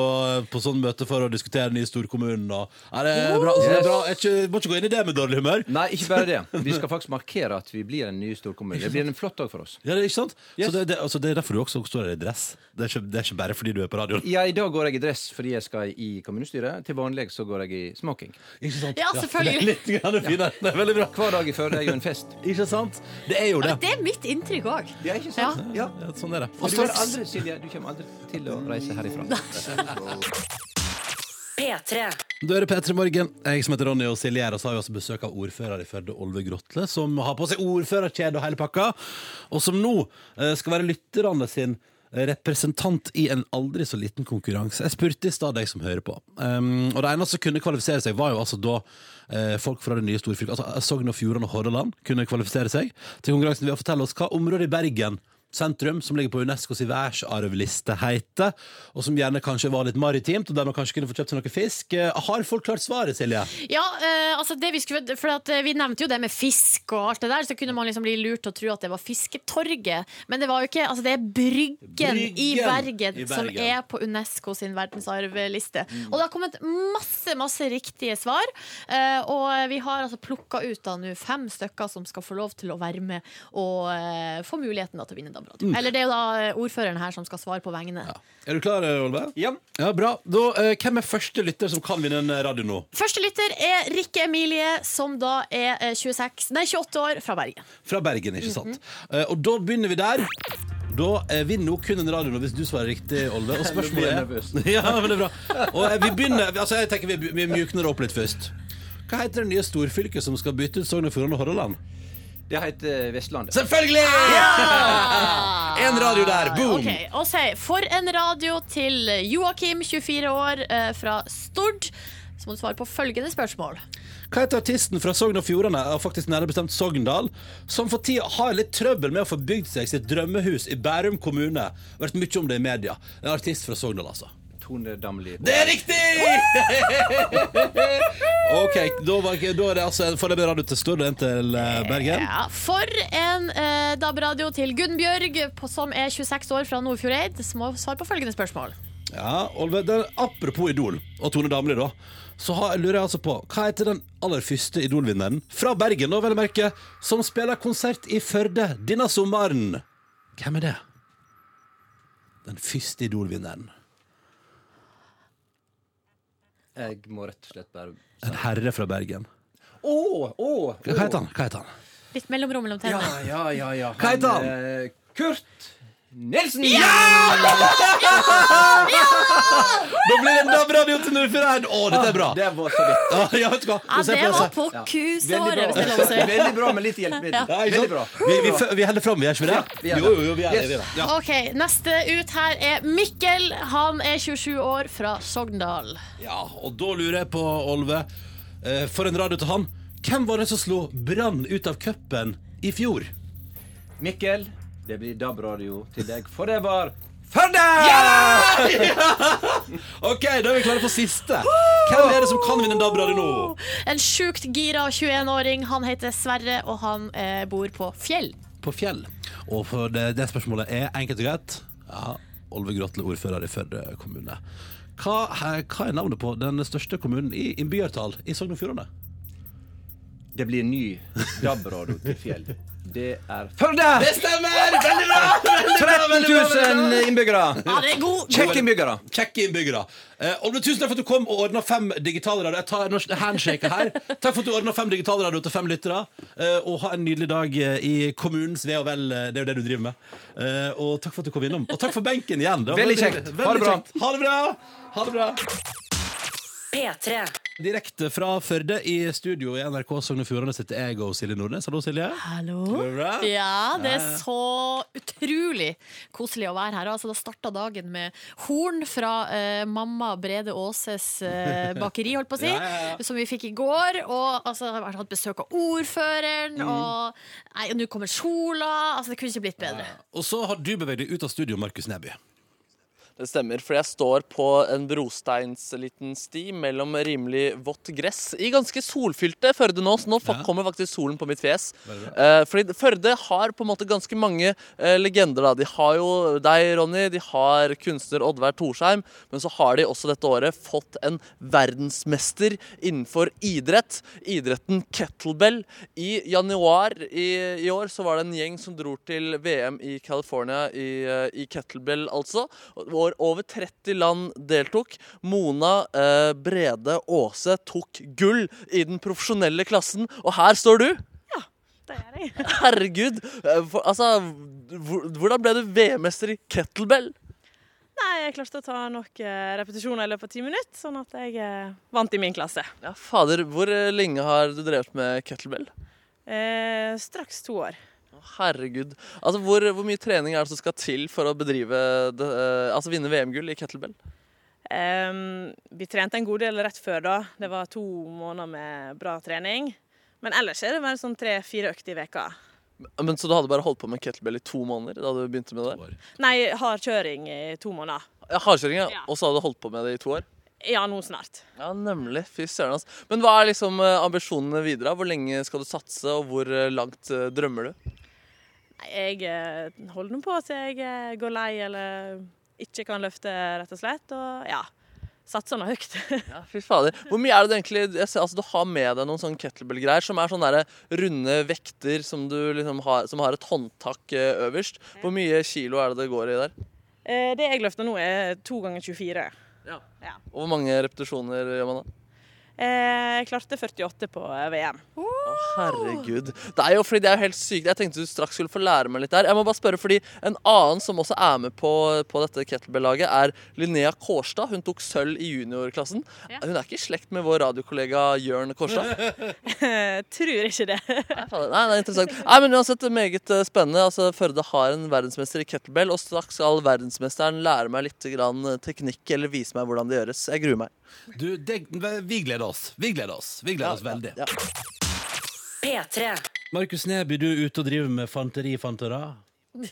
på sånn møte for å diskutere den nye storkommunen. Og, er det er bra. Yes. det er bra. Jeg ikke, må ikke gå inn i det med dårlig humør. Nei, ikke bare det. Vi skal faktisk markere at vi blir en ny storkommune. Det blir en flott dag for oss. Ja, det er ikke sant? Yes. Så det, det, altså, det er derfor du også står her i dress. Det er, ikke, det er ikke bare fordi du er på radioen. Ja, I dag går jeg i dress fordi jeg skal i kommunestyret. Til vanlig så går jeg i smoking. Ikke sant? Ja, selvfølgelig. Det er litt grann finere. Det er veldig bra. Hver dag i Førde er jo en fest. Ikke sant? Det er jo det. Det er mitt inntrykk òg. Ja, ikke sant? Ja. Ja, sånn er det. Og du kommer aldri, Silje, du kommer aldri til å reise herifra. P3. Da er det P3 Morgen. Jeg som heter Ronny og Silje her, og så har vi også besøk av ordfører i Førde, Olve Grotle, som har på seg ordførerkjede og hele pakka, og som nå eh, skal være lytterne sin representant i en aldri så liten konkurranse. Jeg spurte i stad deg som hører på. Um, og det eneste som kunne kvalifisere seg, var jo altså da eh, folk fra det nye storfylket, altså Sogn og Fjordane og Hordaland, kunne kvalifisere seg til konkurransen ved å fortelle oss hva området i Bergen sentrum, som ligger på Unescos verdensarvliste, heter, og som gjerne kanskje var litt maritimt, og der man kanskje kunne få kjøpt seg noe fisk. Har folk klart svaret, Silje? Ja, eh, altså det vi skulle For eh, vi nevnte jo det med fisk og alt det der, så kunne man liksom bli lurt til å tro at det var Fisketorget. Men det var jo ikke Altså, det er Bryggen, Bryggen i, Bergen i som er på Unesco sin verdensarvliste. Og det har kommet masse, masse riktige svar. eh, og vi har altså plukka ut da nå fem stykker som skal få lov til å være med og eh, få muligheten da til å vinne DAB-radio. Eller det er jo da eh, ordføreren her som skal svare på vegne. Er du klar, Olve? Ja. Ja, bra. Da, eh, hvem er første lytter som kan vinne en radio nå? Første lytter er Rikke Emilie, som da er eh, 26, nei, 28 år, fra Bergen. Fra Bergen, ikke sant? Eh, og da begynner vi der. Da eh, vinner hun kun en radio nå hvis du svarer riktig, Olve. Og spørsmålet er. Ja, men det er bra. Og eh, vi begynner Altså, jeg tenker vi, vi mjukner opp litt først. Hva heter det nye storfylket som skal bytte ut Sogn og Fjordane og Hordaland? Det heter Vestlandet. Selvfølgelig! En radio der. Boom! Okay, og si For en radio til Joakim, 24 år, eh, fra Stord. Så må du svare på følgende spørsmål. Hva heter artisten fra Sogn og Fjordane, og faktisk nærmere bestemt Sogndal, som for tida har litt trøbbel med å få bygd seg sitt drømmehus i Bærum kommune? Vært mye om det i media. En artist fra Sogndal, altså. Tone Damli. Det er riktig! OK, da, var, da er det altså en foreløpig radio til Stord og en til eh, Bergen. Ja, For en eh, DAB-radio til Gunnbjørg, som er 26 år fra Nordfjordeid. som må svare på følgende spørsmål. Ja, Olve, det er Apropos Idol og Tone Damli, da. Så har, lurer jeg altså på Hva heter den aller første Idol-vinneren fra Bergen, da, vel å merke, som spiller konsert i Førde denne sommeren? Hvem er det? Den første Idol-vinneren. Jeg må rett og slett bare En herre fra Bergen. Å! Å! Hva heter han? Hva heter han? Litt mellomrom mellom Ja, temaene. ja, ja. ja. Hva heter han? eh, Kurt Nilsen! Da blir det DAB-radio til Nordfjordeid! Å, dette er bra! Det var så vidt. Ja, ja, vet du hva? Ja, det på var på kusåret, bra. hvis det er lov å si. Veldig bra med litt hjelpemiddel. Ja, Veldig bra. Vi, vi, vi holder fram, vi gjør ikke det? Ja, jo, jo, jo, vi er det. Ja. Ok, Neste ut her er Mikkel. Han er 27 år fra Sogndal. ja, og da lurer jeg på, Olve, eh, for en radio til han. Hvem var det som slo Brann ut av cupen i fjor? Mikkel, det blir DAB-radio til deg, for det var Førde! OK, da er vi klare for siste. Hvem er det som kan vinne DAB-radio nå? En sjukt gira 21-åring. Han heter Sverre, og han eh, bor på Fjell. På Fjell. Og for det, det spørsmålet er enkelt og greit. Ja, Olve Grotle, ordfører i Førde kommune. Hva, her, hva er navnet på den største kommunen i innbyggertall i Sogn og Fjordane? Det blir ny DAB-radio til Fjell. Det er Førde! Det stemmer! Veldig bra! Veldig bra, 13 veldig bra, veldig 000 innbyggere. Ja, det er god. Kjekke innbyggere. Kjekke innbyggere. Eh, Olve, tusen takk for at du kom og ordna fem digitalradio. Jeg tar en handshake her. Takk for at du ordna fem digitalradio til fem lyttere. Eh, og ha en nydelig dag eh, i kommunens ve og vel. eh, Det er jo det du driver med. Eh, og takk for at du kom innom. Og takk for benken igjen. Det var Veldig kjekt. Ha det bra. Ha det bra. Ha det bra. P3. Direkte fra Førde i studio i NRK Sogn og Fjordane sitter jeg og Silje Nordnes. Hallo, Silje. Hallo. Går det bra? Ja, det er så utrolig koselig å være her. Altså, da starta dagen med horn fra eh, mamma Brede Aases eh, bakeri, holdt på å si, Ja, ja, ja. som vi fikk i går. Og altså, jeg har hatt besøk av ordføreren, Mm. og nå kommer sola. Altså, det kunne ikke blitt bedre. Og så har du beveget deg ut av studio, Markus Neby. Det stemmer, for jeg står på en brosteinsliten sti mellom rimelig vått gress i ganske solfylte Førde nå, så nå Ja. kommer faktisk solen på mitt fjes. Eh, fordi Førde har på en måte ganske mange eh, legender. da. De har jo deg, Ronny, de har kunstner Oddvar Torsheim, men så har de også dette året fått en verdensmester innenfor idrett. Idretten kettlebell. I januar i, i år så var det en gjeng som dro til VM i California i, eh, i kettlebell, altså. Hvor over 30 land deltok. Mona eh, Brede Aase tok gull i den profesjonelle klassen, og her står du! Ja, Det er jeg. Herregud! eh, For, altså, hvordan ble du VM-mester i kettlebell? Nei, jeg klarte å ta nok eh, repetisjoner i løpet av ti minutter, sånn at jeg eh, vant i min klasse. Ja, fader, hvor lenge har du drevet med kettlebell? Eh, straks to år. Herregud. Altså, hvor, hvor mye trening er det som skal til for å bedrive det, eh, Altså vinne VM-gull i kettlebell? Um, vi trente en god del rett før da. Det var to måneder med bra trening. Men ellers er det bare sånn tre-fire økter i veka. Men Så du hadde bare holdt på med kettlebell i to måneder da du begynte med det? Nei, hardkjøring i to måneder. Ja, Hardkjøring, ja. Ja. Og så hadde du holdt på med det i to år? Ja, nå snart. Ja, nemlig. Fy søren, altså. Men hva er liksom eh, ambisjonene videre? Hvor lenge skal du satse, og hvor eh, langt drømmer du? Jeg eh, holder nå på til jeg eh, går lei eller ikke kan løfte, rett og slett. Og ja, satser nå høyt. Ja, fy fader. Hvor mye er det egentlig jeg ser, altså, Du har med deg noen sånne kettlebell-greier som er sånne der runde vekter som du liksom har, som har et håndtak eh, øverst. Hvor mye kilo er det det går i der? Eh, Det jeg løfter nå, er to ganger 24. Ja, Og hvor mange repetisjoner gjør man da? Eh, Jeg klarte 48 på eh, VM. Å, herregud. Det er jo fordi det er jo helt sykt. Jeg tenkte du straks skulle få lære meg litt der. Jeg må bare spørre, fordi En annen som også er med på, på dette kettlebell-laget, er Linnea Kårstad. Hun tok sølv i juniorklassen. Hun er ikke i slekt med vår radiokollega Jørn Kårstad? Tror ikke det. Nei, det er interessant. Nei, men uansett, meget eh, spennende. Altså, Førde har en verdensmester i kettlebell, og straks skal verdensmesteren lære meg litt grann teknikk eller vise meg hvordan det gjøres. Jeg gruer meg. Du, det, vi gleder oss. Vi gleder oss. Vi gleder oss veldig. Ja. P3. Markus Neby, du er ute og driver med fanteri, fantera.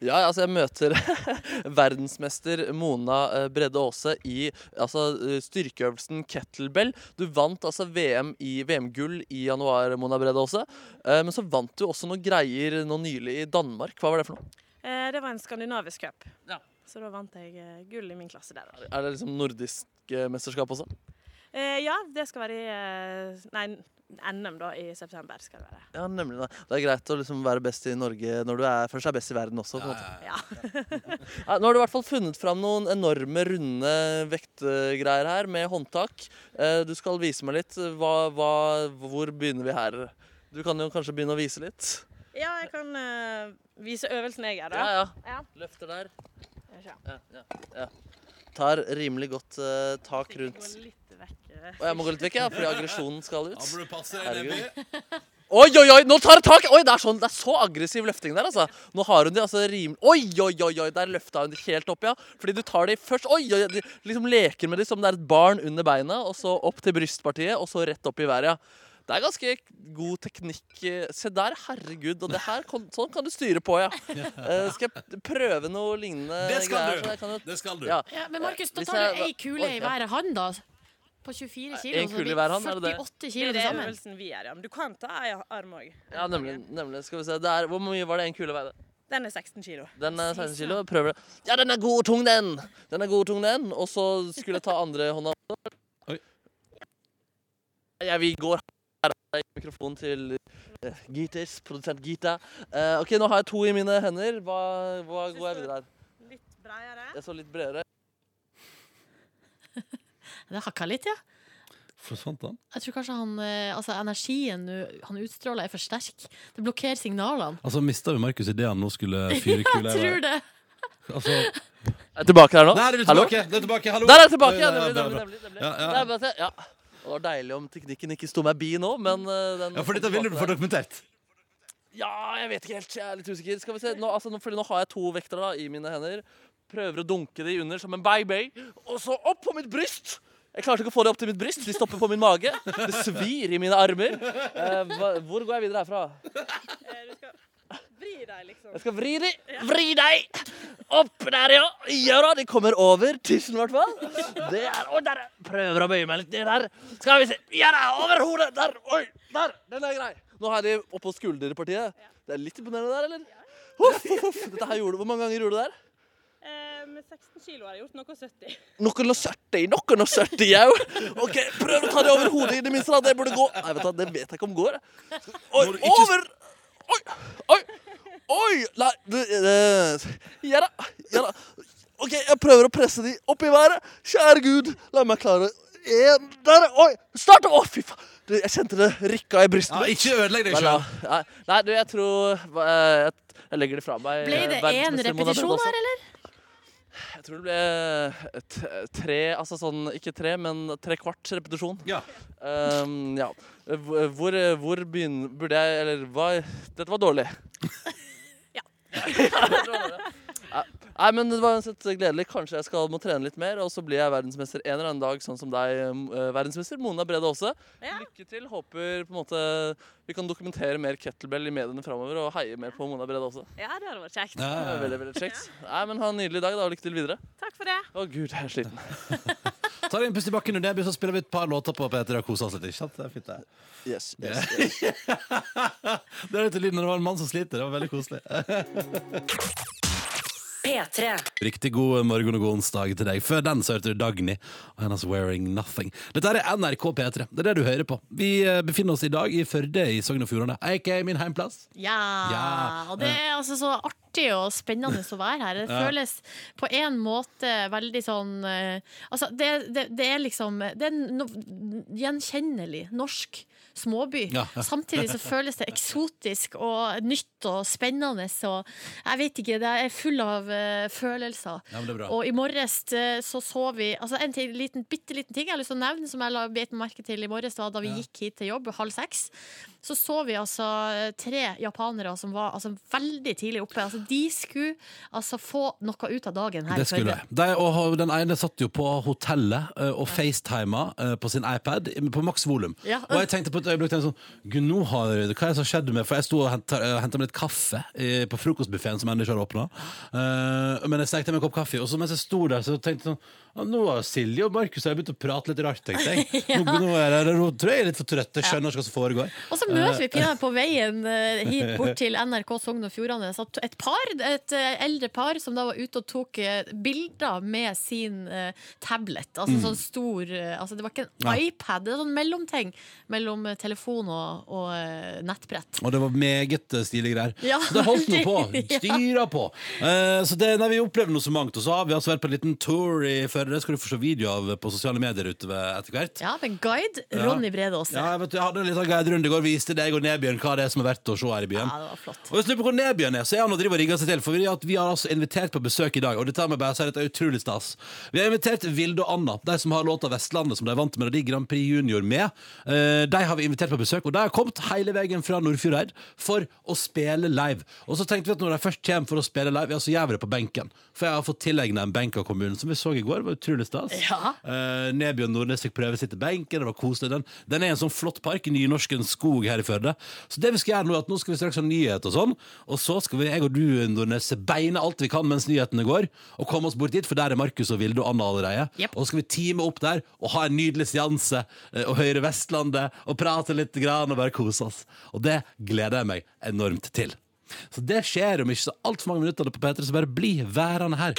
Ja, altså jeg møter verdensmester Mona eh, Bredde Aase i altså, eh, styrkeøvelsen kettlebell. Du vant altså VM i VM-gull i januar, Mona Bredde Aase. Eh, Men så vant du også noen greier nå nylig i Danmark. Hva var det for noe? Eh, Det var en skandinavisk cup. Ja. Så da vant jeg gull i min klasse der. Er det liksom nordisk mesterskap også? Eh, Ja, det skal være i eh, Nei, NM da, i september skal det være. Ja, nemlig det. Det er greit å liksom være best i Norge når du er, først er best i verden også. på en måte. Ja. Ja, nå har du i hvert fall funnet fram noen enorme, runde vektgreier her med håndtak. Eh, Du skal vise meg litt. Hva, hva, hvor begynner vi her? Du kan jo kanskje begynne å vise litt. Ja, jeg kan eh, vise øvelsen jeg gjør, da. Ja, ja. Ja. Løfter der. Skal vi se. Ja, ja, ja. Tar rimelig godt uh, tak rundt vekk. eh. Og jeg må gå litt vekk, ja, fordi aggresjonen skal ut. Passe Herregud. Oi, oi, oi! Nå tar det tak! Oi, det er, sånn, det er så aggressiv løfting der, altså. Nå har hun de altså rim... Oi, oi, oi, oi! Der løfta hun de helt opp, ja. Fordi du tar de først Oi, oi, oi! De liksom leker med de som det er et barn under beina, og så opp til brystpartiet, og så rett opp i været, ja. Det er ganske god teknikk. Se der, herregud. Og det her, sånn kan du styre på, ja. Uh, skal jeg prøve noe lignende Det skal greier, du. kan jo- Det skal du. Ja. Ja, men Markus, da tar du ei kule i hver hånd, da. På 24 kilo. En kule i hver hand, er det det? 48 kilo er sammen. det er øvelsen vi gjør, ja. Men du kan ta ei arm òg. Ja, nemlig. nemlig. Skal vi se. Det er, hvor mye var det en kule veide? Den er 16 kilo. Den er 16 kilo. Prøver det. Ja, den er god og tung, den! Den er god og tung, den. Og så skulle jeg ta andre hånda. Oi. Ja, vi går her. Jeg gir mikrofonen til uh, Gitas, produsent Gita. Uh, OK, nå har jeg to i mine hender. Hva, hva går jeg videre her? Litt bredere. Jeg så litt bredere. Det hakka litt, ja. Forsvant han? Jeg tror kanskje han, eh, altså energien nu- han utstråler, er for sterk. Det blokkerer signalene. Altså, mista vi Markus idet han nå skulle fyre Jeg kula i tror det. Altså, Er jeg tilbake her nå? der er du Hallo? tilbake! Det er tilbake. Hallo! Der er jeg tilbake! Ja, Det er nemlig, nemlig. Ja, ja. Der, ja. Det var deilig om teknikken ikke sto meg bi nå, men eh, den Ja, for dette vil du få dokumentert. Ja, jeg vet ikke helt. Jeg er litt usikker. Skal vi se. Nå, altså, nå, fordi nå har jeg to vektere da, i mine hender. Prøver å dunke de under som en baby. Og så opp på mitt bryst! Jeg klarte ikke å få det opp til mitt bryst. De stopper på min mage. Det svir i mine armer. Eh, hva, hvor går jeg videre herfra? Eh, Du skal vri deg, liksom. Jeg skal vri deg. Vri deg! Opp der, ja. Ja da, de kommer over tissen i hvert fall. Det er, Oi, der. er- Prøver å bøye meg litt ned der. Skal vi se. Ja da, over hodet. Der. Oi, der. Den er grei. Nå har jeg de oppå skulderpartiet. Det er litt imponerende der, eller? Ja. huff, huff. Dette her gjorde, du. Hvor mange ganger gjorde du det der? Eh, Med 16 kilo har jeg gjort noe 70. Noen og 70, noen og 70 jau. OK, prøv å ta det over hodet i det minste. da. Det burde gå. Nei, vet du, det vet jeg ikke om går. Oi, over! Oi, oi, oi! Nei, Ja da. Ja da. OK, jeg prøver å presse de opp i været. Kjære Gud, la meg klare en Der. Oi! Start! Å, fy faen. Du, Jeg kjente det rykka i brystet. Ja, ikke ødelegg deg sjøl. Nei, Nei, du, jeg tror Jeg, jeg legger det fra meg. Ble det én repetisjon her, eller? Jeg tror det ble tre Altså sånn, ikke tre, men tre kvarts repetisjon. Ja. Um, ja. Hvor- hvor begynner Burde jeg Eller hva Dette var dårlig. Ja. Nei, men det var uansett gledelig. Kanskje jeg skal må trene litt mer, og så blir jeg verdensmester en eller annen dag, sånn som deg, eh, verdensmester. Mona Brede også. Ja. Lykke til. Håper på en måte vi kan dokumentere mer kettlebell i mediene framover, og heie mer på Mona Brede også. Ja, det hadde vært kjekt. Det er veldig, veldig kjekt. Nei, men Ha en nydelig dag, da, og lykke til videre. Takk for det. Å gud, jeg er sliten. Ta deg en pust i bakken, under det så spiller vi et par låter på P3 og koser oss litt. Ikke sant? Det er fint, det. Yes, yes, yes. Det er litt lyden når det var en mann som sliter. Det var veldig koselig. P3. Riktig god morgen og god onsdag til deg. Før den så hørte du Dagny og hennes Wearing Nothing. Dette er NRK P3. Det er det du hører på. Vi eh, befinner oss i dag i Førde i Sogn og Fjordane. Aka min heimplass. Ja. Ja. Og det er altså så artig og spennende å være her. Det Ja. føles på en måte veldig sånn eh, Altså, det, det, det er liksom Det er no, gjenkjennelig norsk småby. Ja. Samtidig så føles det eksotisk og nytt og spennende og Jeg vet ikke, det er full av uh, følelser. Ja. Og i morges eh, så så vi altså En liten, bitte liten ting jeg har lyst til å nevne, som jeg la bet merke til i morges, da, da vi Ja. gikk hit til jobb halv seks. Så så vi altså tre japanere som var altså, veldig tidlig oppe. Altså, de skulle altså få noe ut av dagen her i Det skulle. De, og den ene satt jo på hotellet eh, og facetima på sin iPad på maks volum. Og jeg tenkte på et øyeblikk tenkte jeg sånn Gud, nå har hva er det som skjedde med For jeg sto og henta meg litt kaffe eh, på frokostbuffeen som ennå ikke har åpna. men jeg stekte meg en kopp kaffe, og så mens jeg sto der, så tenkte jeg sånn Nå har Silje og Markus jeg begynt å prate litt rart, tenkte jeg. Nå, nå, er jeg, nå tror jeg jeg er litt for trøtt. Jeg skjønner ikke hva som foregår. Og så møter vi pinadø på veien eh, hit bort til NRK Sogn og Fjordane et par, et eh, eldre par som da var ute og tok eh, bilder med sin eh, tablet. Altså sånn stor eh, altså Det var ikke en Ja. iPad, det er sånn mellomting mellom eh, telefon og, og eh, nettbrett. Og det var meget eh, stilige greier. Ja. Så det holdt nå på. Styra på. Uh, så det, nei, vi opplevde noe så mangt. Og så har vi altså vært på en liten tour i Førde. Det skal du få se video av på sosiale medier utover etter hvert. Ja, med guide. Ronny Brede Aase. Ja, jeg, vet, jeg hadde en liten guiderunde i går, viste deg og Nebjørn hva det er som er verdt å se her i byen. Ja, det var flott. Og hvis du lurer på hvor Nebjørn er, så er han og driver og rigger seg til. For vi, at vi har altså invitert på besøk i dag, og dette med bare si, er utrolig stas. Vi har invitert Vilde og Anna, de som har låta 'Vestlandet', som de vant Melodi Grand Prix Junior med. Uh, de har vi invitert på besøk, og de har kommet hele veien fra Nordfjordeid for å spille live. Og så tenkte vi at når de først kommer for å spille live, ja, så gjør vi det på benken. For jeg har fått tilegna en benk av kommunen, som vi så i går. Det var utrolig stas. Ja. Uh, Nebjørn Nordnes fikk prøve sitte benken, det var koselig. Den, den er en sånn flott park i Nynorskens skog her i Førde. Så det vi skal gjøre nå, er at nå skal vi straks ha nyhet og sånn, og så skal vi, jeg og du, Nordnes, beine alt vi kan mens nyhetene går, og komme oss bort dit, for der er Markus og Vilde og Anna allerede. Yep. Og så skal vi teame opp der og ha en nydelig seanse, eh, og høre Vestlandet, og prate litt grann, og bare kose oss. Og det gleder jeg meg enormt til. Så det skjer om ikke så altfor mange minutter på P3, så bare bli værende her.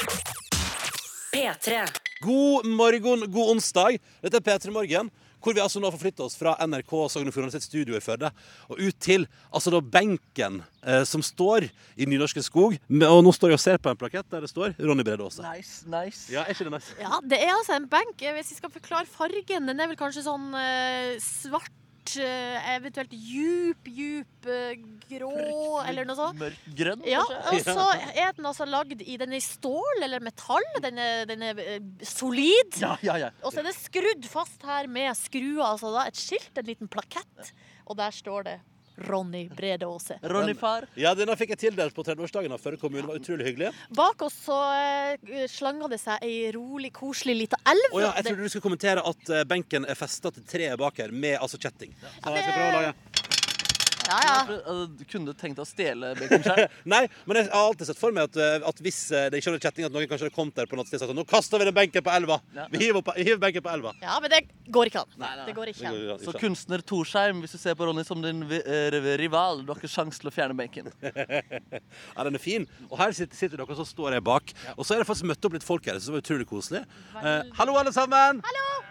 P3. God morgen, god onsdag. Dette er P3 Morgen. Hvor vi altså nå forflytter oss fra NRK Sogn og Fjordane sitt studio i Førde og ut til altså da benken eh, som står i Nynorske skog. Og nå står jeg og ser på en plakett der det står Ronny Brede Aase. Nice, nice. Ja, er ikke det nice? Ja, det er altså en benk. Hvis vi skal forklare fargen, den er vel kanskje sånn eh, svart, eventuelt djup, djup grå grå, eller noe sånt. Mørk grønn, Ja, og så er den altså lagd i Den er i stål eller metall. Den er, den er eh, solid. Ja, ja, ja. Og så er det skrudd fast her med skruer. Altså da et skilt, en liten plakett. Og der står det Ronny Brede Aase. Ronny far. Ja, denne fikk jeg tildelt på 30-årsdagen av Førde kommune. Det var utrolig hyggelig. Bak oss så eh, slanga det seg ei rolig, koselig lita elv. Og ja, jeg trodde du skulle kommentere at eh, benken er festa til treet bak her, med altså kjetting. Så jeg skal prøve å lage Ja, ja. Kunne du tenkt deg å stjele bacon sjøl? Nei, men jeg har alltid sett for meg at, eh, at hvis eh, det ikke hadde kjetting, at noen kanskje hadde kommet der på natt og sagt at nå kaster vi den benken på elva. Ja. Vi hiver, på, hiver benken på elva. ja, men det går ikke an. Nei, nei. Det går ikke an. Så kunstner Torsheim, hvis du ser på Ronny som din eh, rival, du har ikke sjans til å fjerne benken. Ja, den er fin. Og her sitter, sitter dere, og så står jeg bak. Og så er det faktisk møtt opp litt folk her, så det var utrolig koselig. Eh, hallo, alle sammen! Hallo!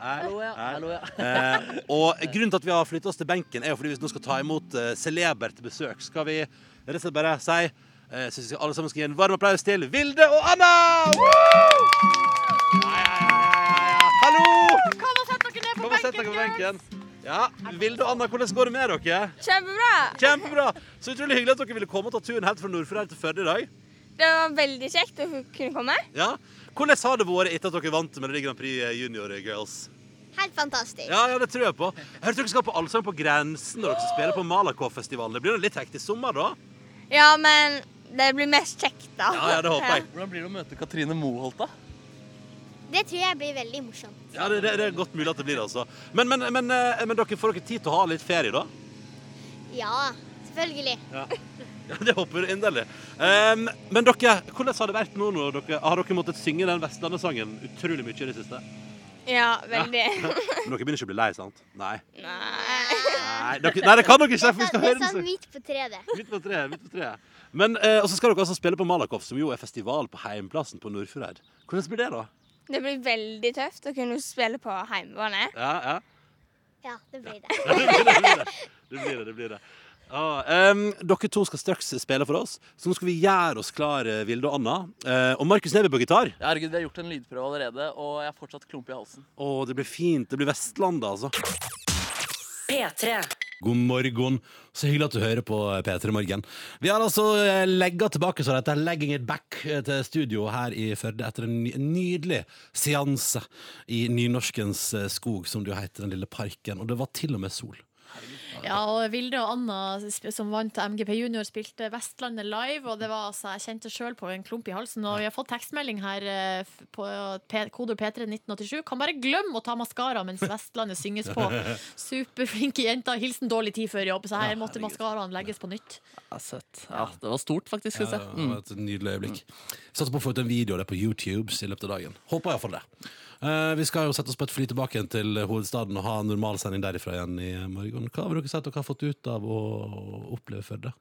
Hallo, ja. Hallo, ja. Eh, og grunnen til at vi har flyttet oss til benken, er jo fordi vi nå skal ta imot eh, celebert besøk. Skal vi rett og slett bare si eh, så skal alle sammen skal gi en varm applaus til Vilde og Anna! Woo! Ja, ja, ja, ja, ja. Hallo! Kom og sett dere ned på Kom og sett dere på benken. Ja, Vilde og Anna, hvordan går det med dere? Kjempebra! Kjempebra! Så utrolig hyggelig at dere ville komme og ta turen helt fra Nordfjord til Førde i dag. Det var veldig kjekt å kunne komme. Ja. Hvordan har det vært etter at dere vant Melodi Grand Prix Junior Girls? Helt fantastisk. Ja, ja, det tror jeg på. Jeg hørte dere skal på Allsang på grensen når dere skal spille på Malakoff-festivalen. Det blir jo litt hektisk sommer, da? Ja, men det blir mest kjekt, da. Ja, ja, det håper jeg. Hvordan blir det å møte Katrine Moholt, da? Det tror jeg blir veldig morsomt. Ja, det, det, det er godt mulig at det blir det, altså. Men, men, men, eh, men dere får dere tid til å ha litt ferie, da? Ja, selvfølgelig. Ja, Det håper jeg inderlig. Um, men dere, hvordan har det vært nå når dere Har dere måttet synge den Vestlandet-sangen utrolig mye i det siste? Ja, veldig. Men dere begynner ikke å bli lei, sant? Nei. Nei. Nei, dere, nei det kan dere ikke, for vi skal høre den. midt på treet. Midt på treet. midt på treet. Men, eh, Og så skal dere altså spille på Malakoff, som jo er festival på heimplassen på Nordfjordeid. Hvordan blir det, da? Det blir veldig tøft å kunne spille på heimebane. Ja, ja. Ja, det blir det. Det blir det. Det blir det, det blir det. Ah, um, dere to skal straks spille for oss, så nå skal vi gjøre oss klare, Vilde og Anna. Uh, og Markus Neby på gitar. Ja, herregud, Vi har gjort en lydprøve allerede, og jeg har fortsatt klump i halsen. Å, det blir fint. Det blir Vestlandet, altså. P3. God morgen. Så hyggelig at du hører på P3 Morgen. Vi har altså eh, legga tilbake så dette er legging it back eh, til studio her i Førde etter en nydelig seanse i Nynorskens eh, skog, som det jo heter, den lille parken. Og det var til og med sol. Ja, og Vilde og Anna, som vant MGP Junior, spilte Vestlandet live. Og det var altså, jeg kjente sjøl på en klump i halsen. Og vi har fått tekstmelding her eh, på koder kodord P3 1987. Kan bare glemme å ta maskara mens Vestlandet synges på. Superflinke jenter. Hilsen dårlig tid før jobb, så her Ja, måtte maskaraen legges på nytt. Ja, søtt. Ja, det var stort, faktisk. Ja, det Mm. var et nydelig øyeblikk. Satser på å få ut en video av det på YouTube i løpet av dagen. Håper iallfall det. Eh, vi skal jo sette oss på et fly tilbake igjen til hovedstaden og ha normalsending derifra igjen i morgen. Hva har dere sett dere har fått ut av å oppleve Førde?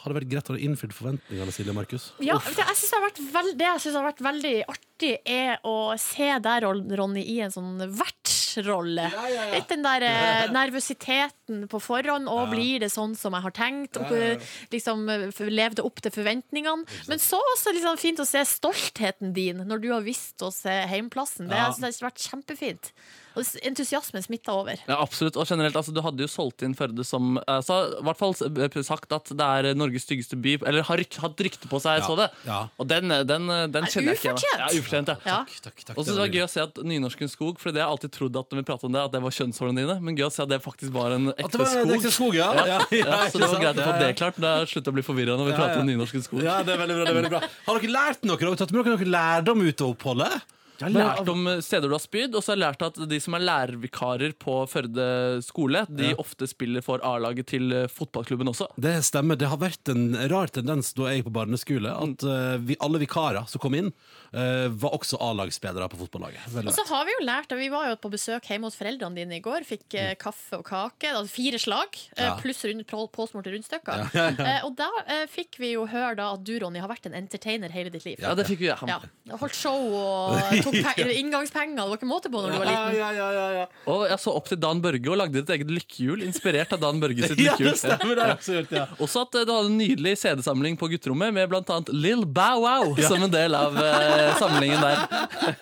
Har det vært greit å ha innfridd forventningene, Silje Markus? Ja, det jeg synes det, har veld, har vært veldig artig, er å se deg, Ronny, i en sånn vertsrolle. Litt den der eh, nervøsiteten den på forhånd, og Ja. blir det sånn som jeg har tenkt? Og Ja, ja, liksom Lev levde opp til forventningene. Men så også liksom fint å se stoltheten din når du har visst å se heimplassen. Det jeg synes har vært kjempefint. Og entusiasmen smitta over. Ja, absolutt. Og generelt, altså, Du hadde jo solgt inn Førde som altså, i hvert fall sagt at det er Norges styggeste by, eller har hatt rykte på seg, Ja. så det. Ja. Og den, den, den kjenner jeg ikke igjen. Ja, ufortjent, ja. Ja. takk, takk, Og så var det gøy å se at Nynorsken skog, for det har jeg alltid trodd at når vi pratet om det, at det var kjønnshårene dine, men gøy å se at det faktisk var en ekte det var skog. ekte skog, ja. ja. Ja, så det var greit å få det klart det. Da slutter å bli forvirra når vi prater om nynorsken skog. Ja, det er veldig bra. det er veldig bra Har dere lært noe? Har dere tatt med dere noe lærdom ut av oppholdet? Jeg har lært om steder du har spydd, og så har jeg lært at de som er lærervikarer på Førde skole, de Ja. ofte spiller for A-laget til eh, fotballklubben også. Det stemmer. Det har vært en rar tendens da jeg gikk på barneskole, Mm. at eh, vi, alle vikarer som kom inn, var også A-lagsspillere på fotballaget. Veldig Og så har vi jo lært, vi var jo på besøk hjemme hos foreldrene dine i går, fikk mm. kaffe og kake, altså fire slag, eh, Ja. pluss rund, på- påsmurte rundstykker. Ja. Eh, og da eh, fikk vi jo høre da at du, Ronny, har vært en entertainer hele ditt liv. Ja, det fikk vi, ja. Holdt show og tok pe inngangspenger, det var ikke måte på når du var liten. Og jeg så opp til Dan Børge og lagde et eget lykkehjul, inspirert av Dan Børge sitt lykkehjul. ja. Også at eh, du hadde en nydelig CD-samling på gutterommet med blant annet Lill Bow Wow som en del av eh, samlingen der.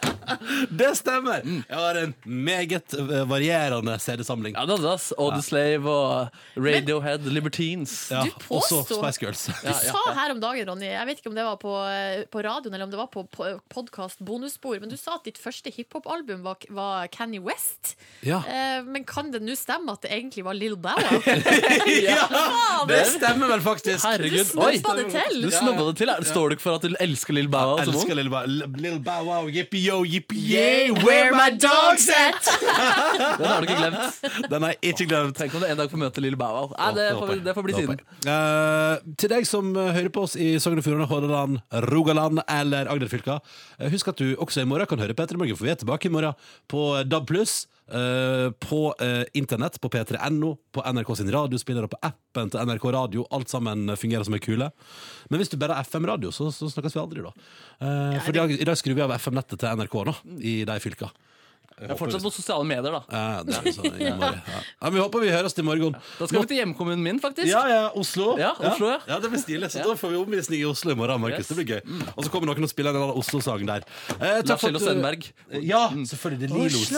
Det stemmer! Jeg har en meget eh, varierende CD-samling. Ja, det hadde Odd Slave og Radiohead, Libertines. Ja, Du også Spice Girls. Du sa her om dagen, Ronny, jeg vet ikke om det var på, eh, på radioen eller om det var på podkast bonusspor, men du sa at ditt første hiphop-album var, var Kanye West. Ja. Eh, men kan det nå stemme at det egentlig var Lill Bow Wow? ja, det stemmer vel faktisk. Herregud. Du snobba det til. Du snobba det til. Er- Står du ikke for at du elsker Lill Bow Wow? Elsker Lil Bow Lil Bow Wow, yippee yo, yippee Yay, where my dogs at? Den har du ikke glemt. Den har jeg ikke glemt. Tenk om du en dag får møte Lill Bow Wow. Nei, det, får, det får bli siden. Uh. Eh, til deg som eh, hører på oss i Sogn og Fjordane, Hordaland, Rogaland eller Agder-fylka, husk at du også i morgen kan høre P3 Morgen, for vi er tilbake i morgen på DAB+, eh, på uh, internett, på p3.no, på NRK sin radiospiller og på appen til NRK Radio. Alt sammen fungerer som en kule. Men hvis du bare har FM-radio, så, så snakkes vi aldri, da. Eh, for i dag, i dag skrur vi av FM-nettet til NRK nå, i de fylka. Jeg er fortsatt på sosiale medier, da. Ja, det er sånn, i ja. ja, men vi håper vi høres til morgen. Da skal vi til hjemkommunen min, faktisk. Ja, ja, Oslo. Ja, Oslo, ja. ja det blir stilig. Så da får vi omvisning i Oslo i morgen, Markus. Yes. Det blir gøy. Og så kommer noen og spiller en eller Oslo-sang der. Eh, takk Lars Kjell og Stenberg. Ja, selvfølgelig. Det er Lilos.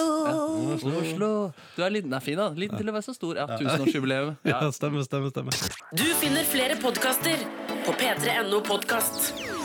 Oslo. Oslo. Du er liten, er fin, da. Liten til å være så stor. Ja, Tusenårsjubileum. Ja, stemmer, stemmer, stemmer. Du finner flere podkaster på p3.no podkast.